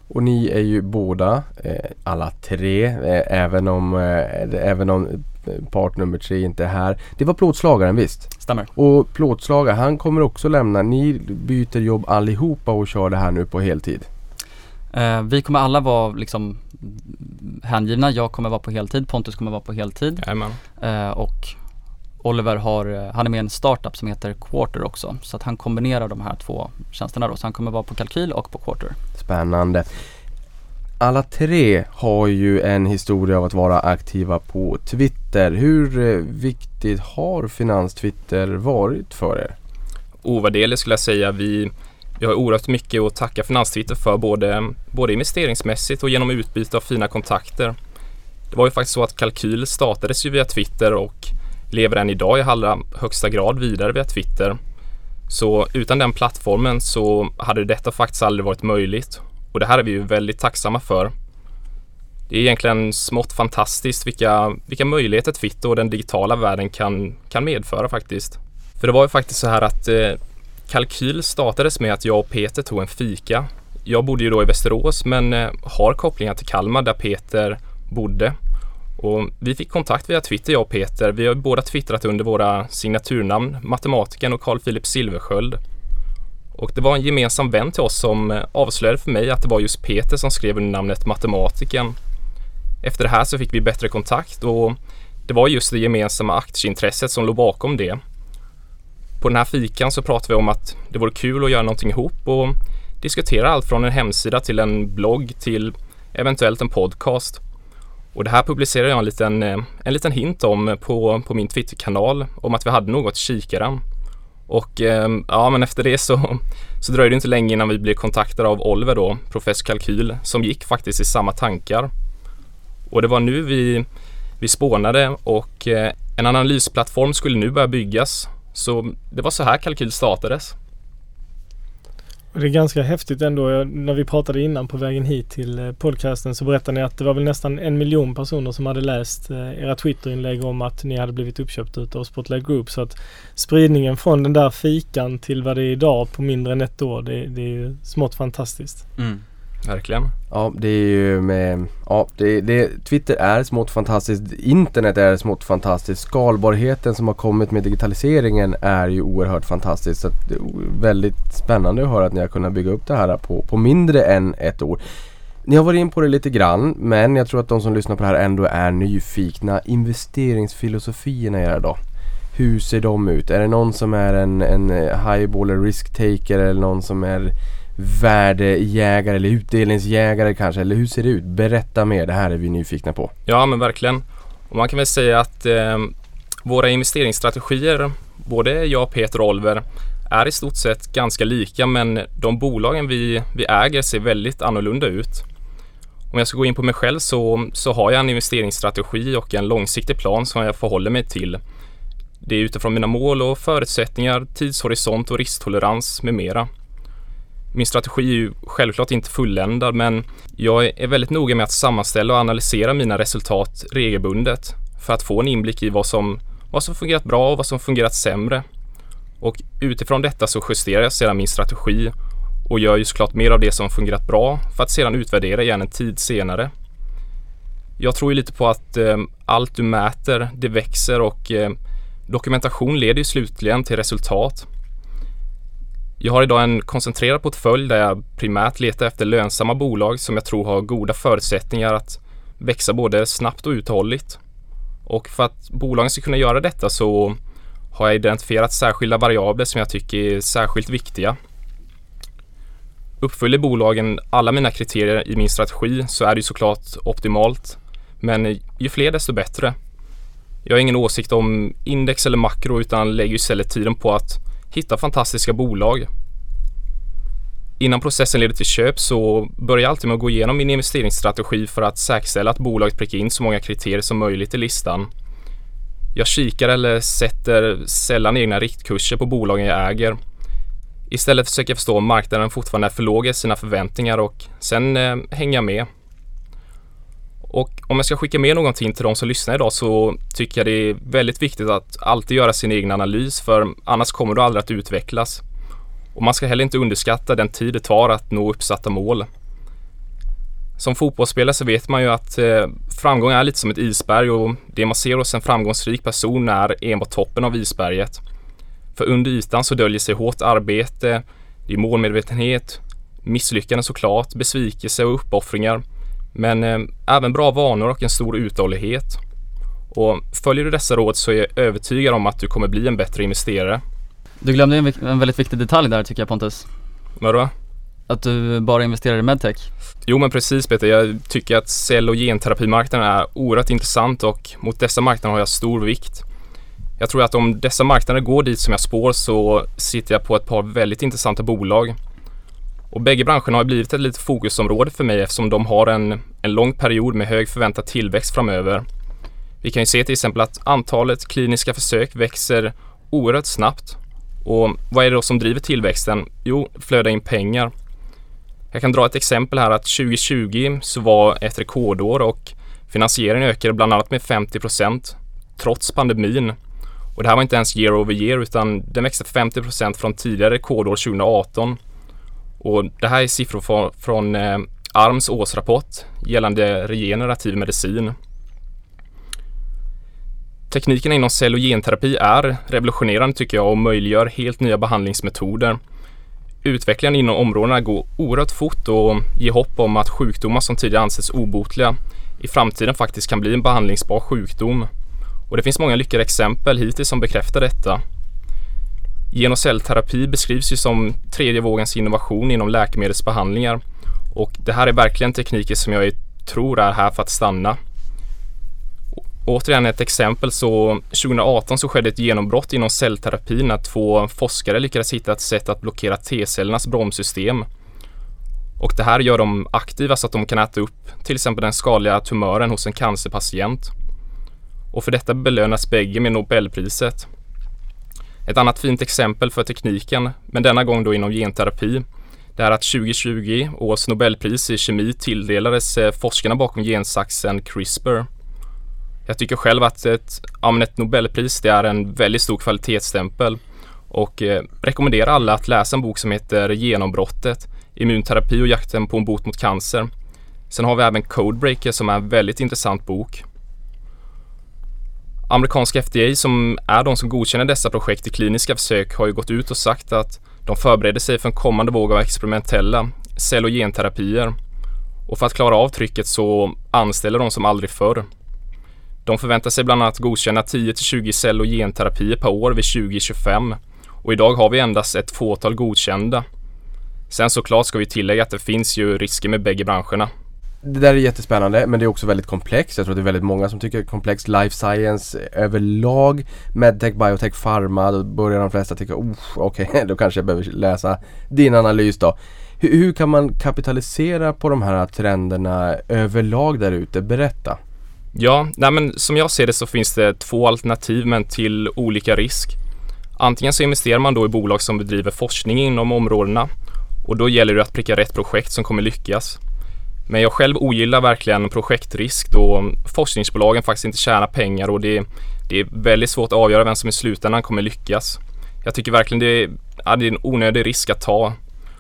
Och ni är ju båda, eh, alla tre, eh, även om, eh, även om eh, part nummer tre inte är här. Det var plåtslagaren visst? Stämmer? Och plåtslagare, han kommer också lämna. Ni byter jobb allihopa och kör det här nu på heltid. Eh, vi kommer alla vara liksom hängivna. Jag kommer vara på heltid, Pontus kommer vara på heltid. Jajamän. Eh, och Oliver har, han är med i en startup som heter Quarter också. Så att han kombinerar de här två tjänsterna då. Så han kommer vara på kalkyl och på Quarter. Spännande. Alla tre har ju en historia av att vara aktiva på Twitter. Hur eh, viktigt har finanstwitter varit för er? Ovärderligt skulle jag säga. Vi, vi har oerhört mycket att tacka Finanstwitter för både, både investeringsmässigt och genom utbyte av fina kontakter. Det var ju faktiskt så att Kalkyl startades ju via Twitter och lever än idag i allra högsta grad vidare via Twitter. Så utan den plattformen så hade detta faktiskt aldrig varit möjligt och det här är vi ju väldigt tacksamma för. Det är egentligen smått fantastiskt vilka, vilka möjligheter Twitter och den digitala världen kan, kan medföra faktiskt. För det var ju faktiskt så här att eh, Kalkyl startades med att jag och Peter tog en fika. Jag bodde ju då i Västerås men eh, har kopplingar till Kalmar där Peter bodde. Och vi fick kontakt via Twitter jag och Peter. Vi har båda twittrat under våra signaturnamn, matematikern och Carl Philip Silversköld. Och det var en gemensam vän till oss som eh, avslöjade för mig att det var just Peter som skrev under namnet matematiken. Efter det här så fick vi bättre kontakt och det var just det gemensamma aktieintresset som låg bakom det. På den här fikan så pratade vi om att det vore kul att göra någonting ihop och diskutera allt från en hemsida till en blogg till eventuellt en podcast. Och det här publicerade jag en liten, eh, en liten hint om på, på min Twitterkanal om att vi hade något kikaren. Och ehm, ja, men efter det så, så dröjde det inte länge innan vi blev kontaktade av Oliver då, professor Kalkyl, som gick faktiskt i samma tankar. Och det var nu vi, vi spånade och eh, en analysplattform skulle nu börja byggas. Så det var så här Kalkyl startades. Det är ganska häftigt ändå. Jag, när vi pratade innan på vägen hit till eh, podcasten så berättade ni att det var väl nästan en miljon personer som hade läst eh, era Twitterinlägg om att ni hade blivit uppköpta utav Spotlight Group. Så att spridningen från den där fikan till vad det är idag på mindre än ett år, det, det är ju smått fantastiskt. Mm. Verkligen. Ja, det är ju med... Ja, det, det, Twitter är smått fantastiskt. Internet är smått fantastiskt. Skalbarheten som har kommit med digitaliseringen är ju oerhört fantastiskt. Så att det är väldigt spännande att höra att ni har kunnat bygga upp det här på, på mindre än ett år. Ni har varit in på det lite grann men jag tror att de som lyssnar på det här ändå är nyfikna. Investeringsfilosofierna i era då? Hur ser de ut? Är det någon som är en, en eh, highballer risk-taker eller någon som är värdejägare eller utdelningsjägare kanske? Eller hur ser det ut? Berätta mer, det här är vi nyfikna på. Ja, men verkligen. Och man kan väl säga att eh, våra investeringsstrategier, både jag, Peter och Oliver, är i stort sett ganska lika men de bolagen vi, vi äger ser väldigt annorlunda ut. Om jag ska gå in på mig själv så, så har jag en investeringsstrategi och en långsiktig plan som jag förhåller mig till. Det är utifrån mina mål och förutsättningar, tidshorisont och risktolerans med mera. Min strategi är ju självklart inte fulländad men jag är väldigt noga med att sammanställa och analysera mina resultat regelbundet för att få en inblick i vad som, vad som fungerat bra och vad som fungerat sämre. Och utifrån detta så justerar jag sedan min strategi och gör ju såklart mer av det som fungerat bra för att sedan utvärdera igen en tid senare. Jag tror ju lite på att eh, allt du mäter, det växer och eh, dokumentation leder ju slutligen till resultat. Jag har idag en koncentrerad portfölj där jag primärt letar efter lönsamma bolag som jag tror har goda förutsättningar att växa både snabbt och uthålligt. Och för att bolagen ska kunna göra detta så har jag identifierat särskilda variabler som jag tycker är särskilt viktiga. Uppfyller bolagen alla mina kriterier i min strategi så är det såklart optimalt. Men ju fler desto bättre. Jag har ingen åsikt om index eller makro utan lägger istället tiden på att hitta fantastiska bolag. Innan processen leder till köp så börjar jag alltid med att gå igenom min investeringsstrategi för att säkerställa att bolaget prickar in så många kriterier som möjligt i listan. Jag kikar eller sätter sällan egna riktkurser på bolagen jag äger. Istället försöker jag förstå om marknaden fortfarande är för låg i sina förväntningar och sen eh, hänger jag med. Och om jag ska skicka med någonting till de som lyssnar idag så tycker jag det är väldigt viktigt att alltid göra sin egen analys för annars kommer du aldrig att utvecklas. Och man ska heller inte underskatta den tid det tar att nå uppsatta mål. Som fotbollsspelare så vet man ju att eh, framgång är lite som ett isberg och det man ser hos en framgångsrik person är enbart toppen av isberget. För under ytan så döljer sig hårt arbete, det är målmedvetenhet, misslyckanden såklart, besvikelse och uppoffringar. Men eh, även bra vanor och en stor uthållighet. Och följer du dessa råd så är jag övertygad om att du kommer bli en bättre investerare. Du glömde en, en väldigt viktig detalj där tycker jag Pontus. Vadå? Att du bara investerar i medtech. Jo men precis Peter, jag tycker att cell och genterapimarknaden är oerhört intressant och mot dessa marknader har jag stor vikt. Jag tror att om dessa marknader går dit som jag spår så sitter jag på ett par väldigt intressanta bolag. Och bägge branscherna har blivit ett litet fokusområde för mig eftersom de har en, en lång period med hög förväntad tillväxt framöver. Vi kan ju se till exempel att antalet kliniska försök växer oerhört snabbt. Och vad är det då som driver tillväxten? Jo, flöda in pengar. Jag kan dra ett exempel här att 2020 så var ett rekordår och finansieringen ökade bland annat med 50 procent trots pandemin. Och det här var inte ens year over year utan den växte 50 procent från tidigare rekordår 2018. Och det här är siffror från, från eh, ARMs årsrapport gällande regenerativ medicin. Tekniken inom cell och genterapi är revolutionerande tycker jag och möjliggör helt nya behandlingsmetoder. Utvecklingen inom områdena går oerhört fort och ger hopp om att sjukdomar som tidigare ansetts obotliga i framtiden faktiskt kan bli en behandlingsbar sjukdom. Och det finns många lyckade exempel hittills som bekräftar detta. Gen och cellterapi beskrivs ju som tredje vågens innovation inom läkemedelsbehandlingar och det här är verkligen tekniker som jag tror är här för att stanna. Återigen ett exempel så 2018 så skedde ett genombrott inom cellterapi när två forskare lyckades hitta ett sätt att blockera T-cellernas bromssystem. Och det här gör dem aktiva så att de kan äta upp till exempel den skadliga tumören hos en cancerpatient. Och för detta belönas bägge med Nobelpriset. Ett annat fint exempel för tekniken, men denna gång då inom genterapi, det är att 2020 års Nobelpris i kemi tilldelades eh, forskarna bakom gensaxen CRISPR. Jag tycker själv att ett, ja, ett Nobelpris det är en väldigt stor kvalitetsstämpel och eh, rekommenderar alla att läsa en bok som heter Genombrottet, immunterapi och jakten på en bot mot cancer. Sen har vi även Codebreaker som är en väldigt intressant bok. Amerikanska FDA som är de som godkänner dessa projekt i kliniska försök har ju gått ut och sagt att de förbereder sig för en kommande våg av experimentella cell och genterapier. Och för att klara av trycket så anställer de som aldrig förr. De förväntar sig bland annat godkänna 10-20 cell och genterapier per år vid 2025 och idag har vi endast ett fåtal godkända. Sen såklart ska vi tillägga att det finns ju risker med bägge branscherna. Det där är jättespännande men det är också väldigt komplext. Jag tror att det är väldigt många som tycker komplext. Life science överlag, medtech, biotech, pharma. Då börjar de flesta tycka oh, okej, okay, då kanske jag behöver läsa din analys då. Hur, hur kan man kapitalisera på de här trenderna överlag där ute? Berätta. Ja, nej men som jag ser det så finns det två alternativ men till olika risk. Antingen så investerar man då i bolag som bedriver forskning inom områdena och då gäller det att pricka rätt projekt som kommer lyckas. Men jag själv ogillar verkligen projektrisk då forskningsbolagen faktiskt inte tjänar pengar och det, det är väldigt svårt att avgöra vem som i slutändan kommer lyckas. Jag tycker verkligen det, ja, det är en onödig risk att ta.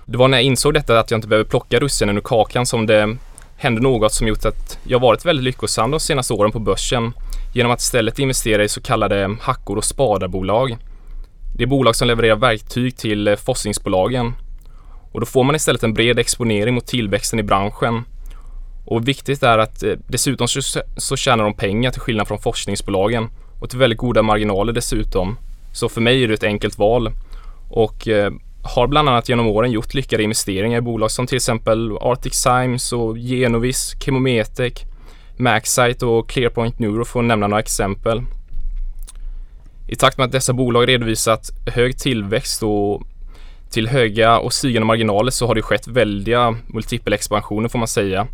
Det var när jag insåg detta att jag inte behöver plocka russinen ur kakan som det hände något som gjort att jag varit väldigt lyckosam de senaste åren på börsen genom att istället investera i så kallade hackor och spadarbolag. Det är bolag som levererar verktyg till forskningsbolagen och då får man istället en bred exponering mot tillväxten i branschen och viktigt är att eh, dessutom så, så tjänar de pengar till skillnad från forskningsbolagen och till väldigt goda marginaler dessutom. Så för mig är det ett enkelt val och eh, har bland annat genom åren gjort lyckade investeringar i bolag som till exempel Arctic Symes och Genovis, Chemometec, Maxite och Clearpoint Neuro för att nämna några exempel. I takt med att dessa bolag redovisat hög tillväxt och till höga och stigande marginaler så har det skett väldiga multipelexpansioner får man säga.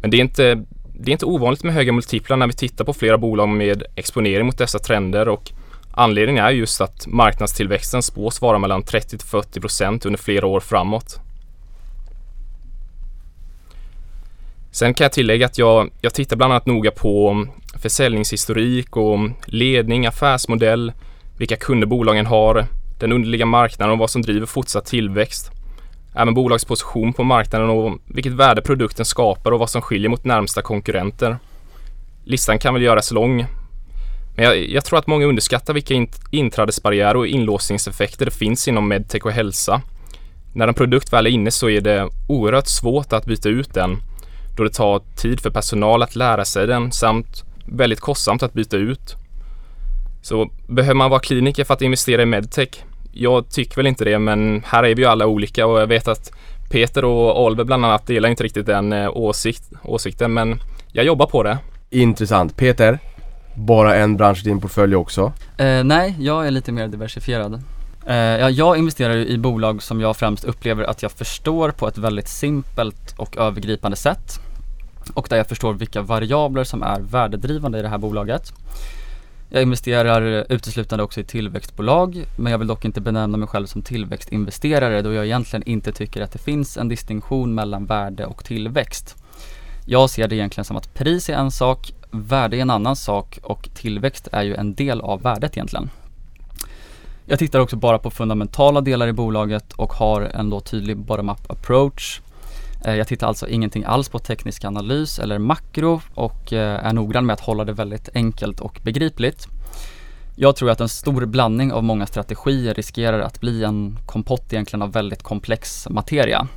Men det är inte, det är inte ovanligt med höga multiplar när vi tittar på flera bolag med exponering mot dessa trender och anledningen är just att marknadstillväxten spås vara mellan 30 40 procent under flera år framåt. Sen kan jag tillägga att jag, jag tittar bland annat noga på försäljningshistorik och ledning, affärsmodell, vilka kunder bolagen har, den underliga marknaden och vad som driver fortsatt tillväxt även bolagsposition på marknaden och vilket värde produkten skapar och vad som skiljer mot närmsta konkurrenter. Listan kan väl göras lång. Men jag, jag tror att många underskattar vilka int inträdesbarriärer och inlåsningseffekter det finns inom medtech och hälsa. När en produkt väl är inne så är det oerhört svårt att byta ut den då det tar tid för personal att lära sig den samt väldigt kostsamt att byta ut. Så behöver man vara kliniker för att investera i medtech? Jag tycker väl inte det, men här är vi ju alla olika och jag vet att Peter och Oliver bland annat delar inte riktigt den eh, åsikt, åsikten, men jag jobbar på det. Intressant. Peter, bara en bransch i din portfölj också? Eh, nej, jag är lite mer diversifierad. Eh, ja, jag investerar i bolag som jag främst upplever att jag förstår på ett väldigt simpelt och övergripande sätt och där jag förstår vilka variabler som är värdedrivande i det här bolaget. Jag investerar eh, uteslutande också i tillväxtbolag men jag vill dock inte benämna mig själv som tillväxtinvesterare då jag egentligen inte tycker att det finns en distinktion mellan värde och tillväxt. Jag ser det egentligen som att pris är en sak, värde är en annan sak och tillväxt är ju en del av värdet egentligen. Jag tittar också bara på fundamentala delar i bolaget och har en då tydlig bottom-up approach. Eh, jag tittar alltså ingenting alls på teknisk analys eller makro och eh, är noggrann med att hålla det väldigt enkelt och begripligt. Jag tror att en stor blandning av många strategier riskerar att bli en kompott egentligen av väldigt komplex materia.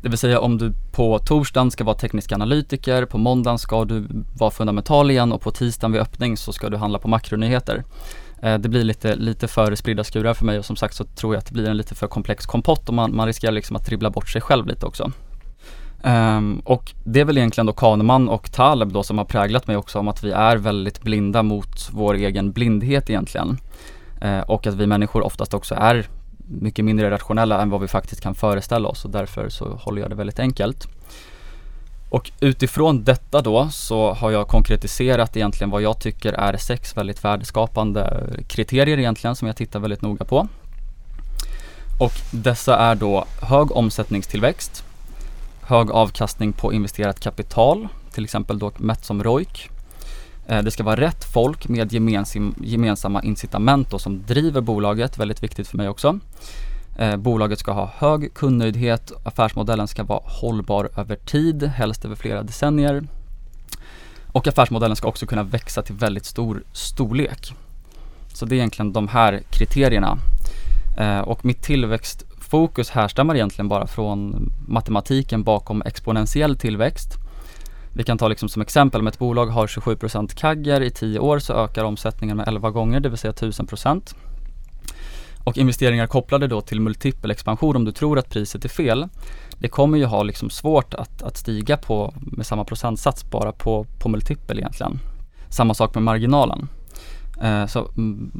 Det vill säga om du på torsdagen ska vara teknisk analytiker, på måndagen ska du vara fundamental igen och på tisdagen vid öppning så ska du handla på makronyheter. Eh, det blir lite, lite för spridda skurar för mig och som sagt så tror jag att det blir en lite för komplex kompott och man, man riskerar liksom att dribbla bort sig själv lite också. Um, och det är väl egentligen då Kahneman och Taleb då som har präglat mig också om att vi är väldigt blinda mot vår egen blindhet egentligen. Uh, och att vi människor oftast också är mycket mindre rationella än vad vi faktiskt kan föreställa oss och därför så håller jag det väldigt enkelt. Och utifrån detta då så har jag konkretiserat egentligen vad jag tycker är sex väldigt värdeskapande kriterier egentligen som jag tittar väldigt noga på. Och dessa är då hög omsättningstillväxt, hög avkastning på investerat kapital, till exempel då mätt som ROIC. Eh, det ska vara rätt folk med gemensam, gemensamma incitament då som driver bolaget, väldigt viktigt för mig också. Eh, bolaget ska ha hög kundnöjdhet, affärsmodellen ska vara hållbar över tid, helst över flera decennier. Och affärsmodellen ska också kunna växa till väldigt stor storlek. Så det är egentligen de här kriterierna. Eh, och mitt tillväxtfokus härstammar egentligen bara från matematiken bakom exponentiell tillväxt. Vi kan ta liksom som exempel om ett bolag har 27% CAGR i 10 år så ökar omsättningen med 11 gånger, det vill säga 1000%. Och investeringar kopplade då till multipelexpansion om du tror att priset är fel. Det kommer ju ha liksom svårt att, att stiga på med samma procentsats bara på, på multipel egentligen. Samma sak med marginalen. Eh, så mm,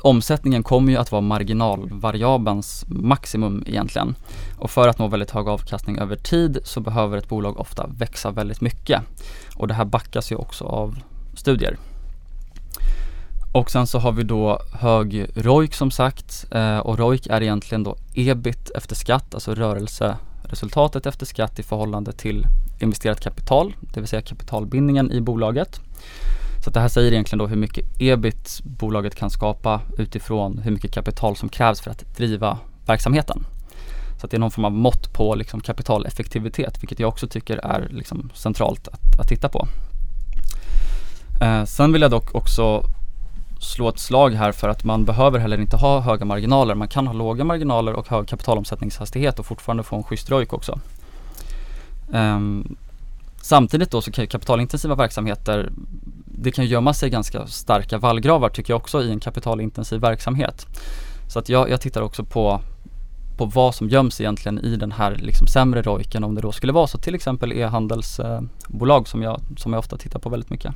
omsättningen kommer ju att vara marginalvariabelns maximum egentligen. Och för att nå väldigt hög avkastning över tid så behöver ett bolag ofta växa väldigt mycket. Och det här backas ju också av studier. Och sen så har vi då hög ROIC som sagt eh, och ROIC är egentligen då ebit efter skatt, alltså rörelseresultatet efter skatt i förhållande till investerat kapital, det vill säga kapitalbindningen i bolaget. Så det här säger egentligen då hur mycket ebit bolaget kan skapa utifrån hur mycket kapital som krävs för att driva verksamheten. Så att det är någon form av mått på liksom kapitaleffektivitet, vilket jag också tycker är liksom centralt att, att titta på. Eh, sen vill jag dock också slå ett slag här för att man behöver heller inte ha höga marginaler. Man kan ha låga marginaler och hög kapitalomsättningshastighet och fortfarande få en schysst ROIC också. Um, samtidigt då så kan ju kapitalintensiva verksamheter det kan gömma sig ganska starka vallgravar tycker jag också i en kapitalintensiv verksamhet. Så att jag, jag tittar också på, på vad som göms egentligen i den här liksom sämre ROICen om det då skulle vara så till exempel e-handelsbolag som jag, som jag ofta tittar på väldigt mycket.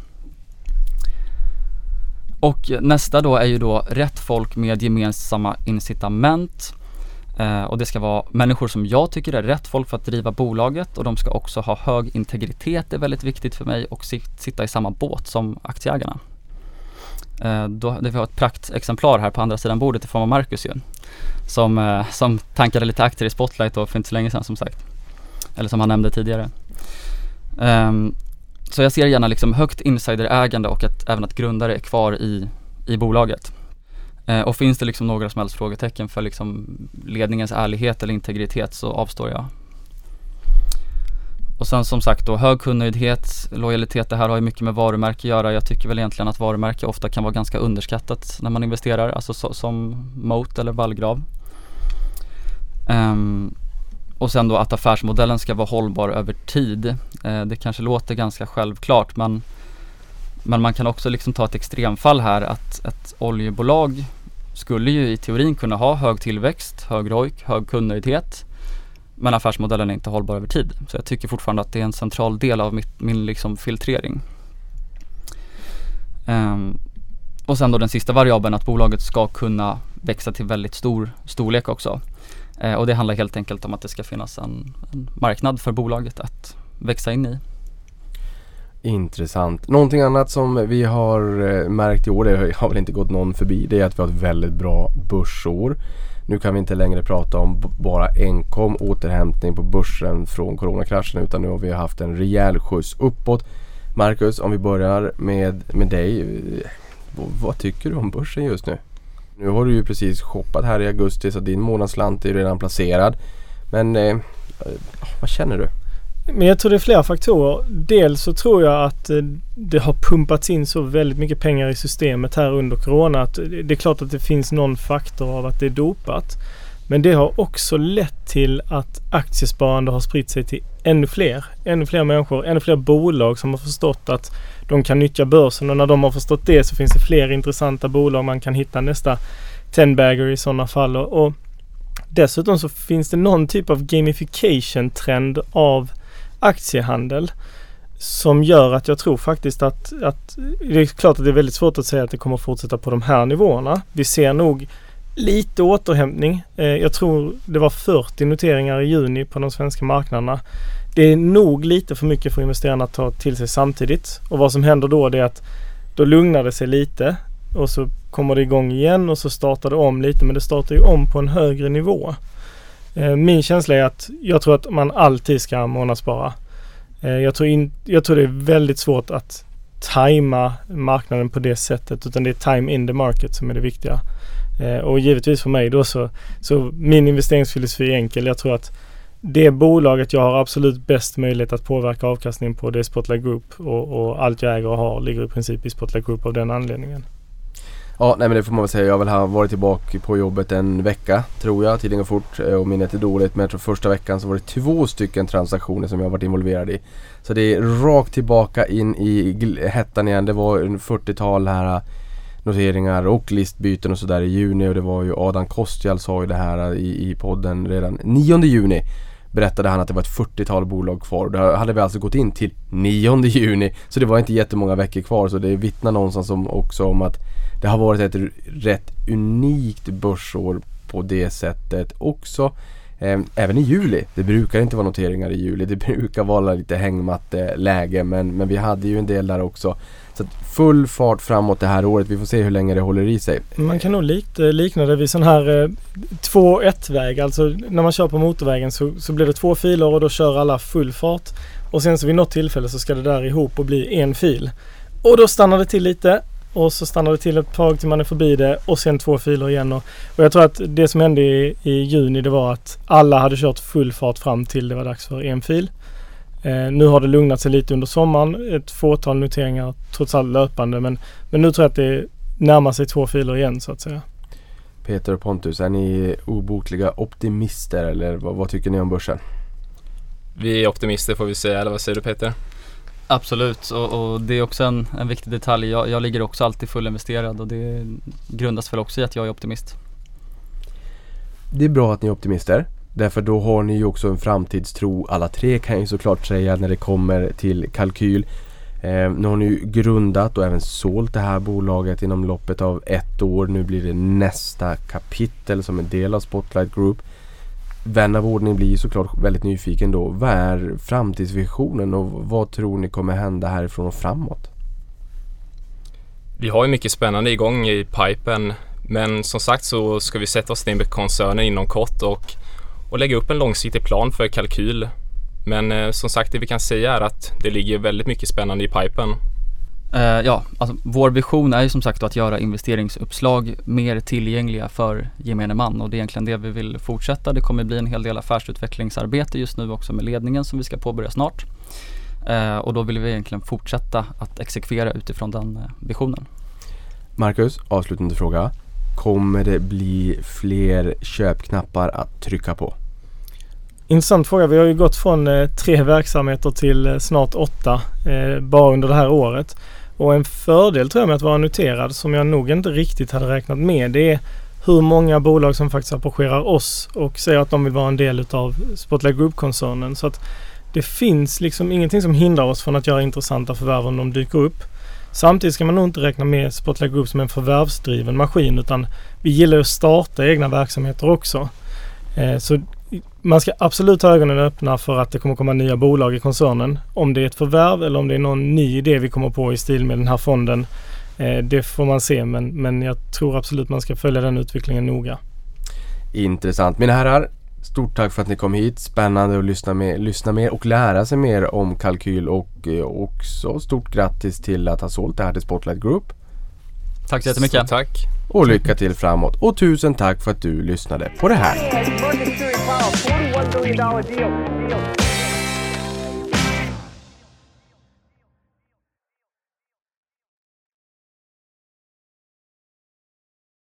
Och nästa då är ju då rätt folk med gemensamma incitament. Eh, och det ska vara människor som jag tycker är rätt folk för att driva bolaget och de ska också ha hög integritet, det är väldigt viktigt för mig och sit, sitta i samma båt som aktieägarna. Eh, då, det vi har ett praktexemplar här på andra sidan bordet i form av Marcus ju. Som, eh, som tankade lite aktier i Spotlight då för inte så länge sedan som sagt. Eller som han nämnde tidigare. Ehm, så jag ser gärna liksom högt insiderägande och att även att grundare är kvar i, i bolaget. Eh, och finns det liksom några som helst frågetecken för liksom ledningens ärlighet eller integritet så avstår jag. Och sen som sagt då hög kundnöjdhet, lojalitet, det här har ju mycket med varumärke att göra. Jag tycker väl egentligen att varumärke ofta kan vara ganska underskattat när man investerar, alltså så, som Moat eller vallgrav. Um, och sen då att affärsmodellen ska vara hållbar över tid. Eh, det kanske låter ganska självklart men, men man kan också liksom ta ett extremfall här att ett oljebolag skulle ju i teorin kunna ha hög tillväxt, hög ROIC, hög kundnöjdhet men affärsmodellen är inte hållbar över tid. Så jag tycker fortfarande att det är en central del av mitt, min liksom filtrering. Um, och sen då den sista variabeln att bolaget ska kunna växa till väldigt stor storlek också. Eh, och det handlar helt enkelt om att det ska finnas en, en marknad för bolaget att växa in i. Intressant. Någonting annat som vi har eh, märkt i år, det har väl inte gått någon förbi, det är att vi har ett väldigt bra börsår. Nu kan vi inte längre prata om bara enkom återhämtning på börsen från coronakraschen utan nu har vi haft en rejäl skjuts uppåt. Marcus, om vi börjar med, med dig. Eh, v- Vad tycker du om börsen just nu? Nu har du ju precis shoppat här i augusti så din månadsslant är ju redan placerad. Men eh, eh vad känner du? Men jag tror det är flera faktorer. Dels så tror jag att eh, det har pumpats in så väldigt mycket pengar i systemet här under Corona att det är klart att det finns någon faktor av att det är dopat. Men det har också lett till att aktiesparande har spritt sig till ännu fler. Ännu fler människor, ännu fler bolag som har förstått att de kan nyttja börsen och när de har förstått det så finns det fler intressanta bolag man kan hitta nästa tenbagger i sådana fall. Och, och dessutom så finns det någon typ av gamification-trend av aktiehandel som gör att jag tror faktiskt att, att det är klart att det är väldigt svårt att säga att det kommer fortsätta på de här nivåerna. Vi ser nog lite återhämtning. Eh, jag tror det var 40 noteringar i juni på de svenska marknaderna. Det är nog lite för mycket för investerarna att ta till sig samtidigt. Och vad som händer då det är att då lugnar det sig lite och så kommer det igång igen och så startar det om lite men det startar ju om på en högre nivå. Eh, min känsla är att jag tror att man alltid ska månadsspara. Eh, jag tror, in, jag tror det är väldigt svårt att tajma marknaden på det sättet utan det är time in the market som är det viktiga. Eh, Och givetvis för mig då så, så min investeringsfilosofi är enkel. Jag tror att det bolaget jag har absolut bäst möjlighet att påverka avkastningen på det är Spotlight Group och, och allt jag äger och har ligger i princip i Spotlight Group av den anledningen. Ja, nej men det får man väl säga. Jag har väl varit tillbaka på jobbet en vecka tror jag. Tiden går fort eh, och minnet är dåligt. Men jag tror första veckan så var det två stycken transaktioner som jag har varit involverad i. Så det är rakt tillbaka in i hettan igen. Det var en 40-tal här eh, noteringar och listbyten och sådär i juni. Och det var ju Adam Kostjal sa ju det här eh, i, i podden redan 9 juni. Berättade han att det var ett 40-tal bolag kvar. Då hade vi alltså gått in till 9 juni. Så det var inte jättemånga veckor kvar. Så det vittnar någonstans om, också om att det har varit ett rätt unikt börsår på det sättet också. Eh, även i juli. Det brukar inte vara noteringar i juli. Det brukar vara lite hängmatteläge men, men vi hade ju en del där också. Så att full fart framåt det här året. Vi får se hur länge det håller i sig. Man kan nog lite eh, likna det vid sån här eh, 2-1-väg. Alltså när man kör på motorvägen så, så blir det två filer och då kör alla full fart. Och sen så vid något tillfälle så ska det där ihop och bli en fil. Och då stannar det till lite och så stannar det till ett tag till man är förbi det och sen två filer igen. Och, och jag tror att det som hände i, i juni det var att alla hade kört full fart fram till det var dags för en fil. Eh, nu har det lugnat sig lite under sommaren. Ett fåtal noteringar trots allt löpande men, men nu tror jag att det närmar sig två filer igen så att säga. Peter och Pontus, är ni obotliga optimister eller vad, vad tycker ni om börsen? Vi är optimister får vi säga, eller vad säger du Peter? Absolut och, och det är också en, en viktig detalj. Jag, jag ligger också alltid fullinvesterad och det grundas väl också i att jag är optimist. Det är bra att ni är optimister. Därför då har ni ju också en framtidstro alla tre kan jag ju såklart säga när det kommer till kalkyl. Eh, nu har ni ju grundat och även sålt det här bolaget inom loppet av ett år. Nu blir det nästa kapitel som en del av Spotlight Group. Vän av ordning blir ju såklart väldigt nyfiken då. Vad är framtidsvisionen och vad tror ni kommer hända härifrån och framåt? Vi har ju mycket spännande igång i pipen. Men som sagt så ska vi sätta oss ner med koncernen inom kort och, och lägga upp en långsiktig plan för kalkyl. Men eh, som sagt det vi kan säga är att det ligger väldigt mycket spännande i pipen. Eh, ja, alltså vår vision är ju som sagt att göra investeringsuppslag mer tillgängliga för gemene man och det är egentligen det vi vill fortsätta. Det kommer bli en hel del affärsutvecklingsarbete just nu också med ledningen som vi ska påbörja snart. Eh, och då vill vi egentligen fortsätta att exekvera utifrån den eh, visionen. Marcus, avslutande fråga. Kommer det bli fler köpknappar att trycka på? Intressant fråga. Vi har ju gått från eh, tre verksamheter till eh, snart åtta eh, bara under det här året. Och en fördel tror jag med att vara noterad som jag nog inte riktigt hade räknat med det är hur många bolag som faktiskt approcherar oss och säger att de vill vara en del av Spotlight Group-koncernen. Så att det finns liksom ingenting som hindrar oss från att göra intressanta förvärv om de dyker upp. Samtidigt ska man nog inte räkna med Spotlight Group som en förvärvsdriven maskin utan vi gillar att starta egna verksamheter också. Så man ska absolut ha ögonen öppna för att det kommer komma nya bolag i koncernen. Om det är ett förvärv eller om det är någon ny idé vi kommer på i stil med den här fonden. Eh, det får man se men, men jag tror absolut man ska följa den utvecklingen noga. Intressant. Mina herrar, stort tack för att ni kom hit. Spännande att lyssna, med, lyssna mer och lära sig mer om kalkyl och eh, också stort grattis till att ha sålt det här till Spotlight Group. Tack så jättemycket. Så tack. Och lycka till framåt. Och tusen tack för att du lyssnade på det här. Power, $41 billion deal. deal.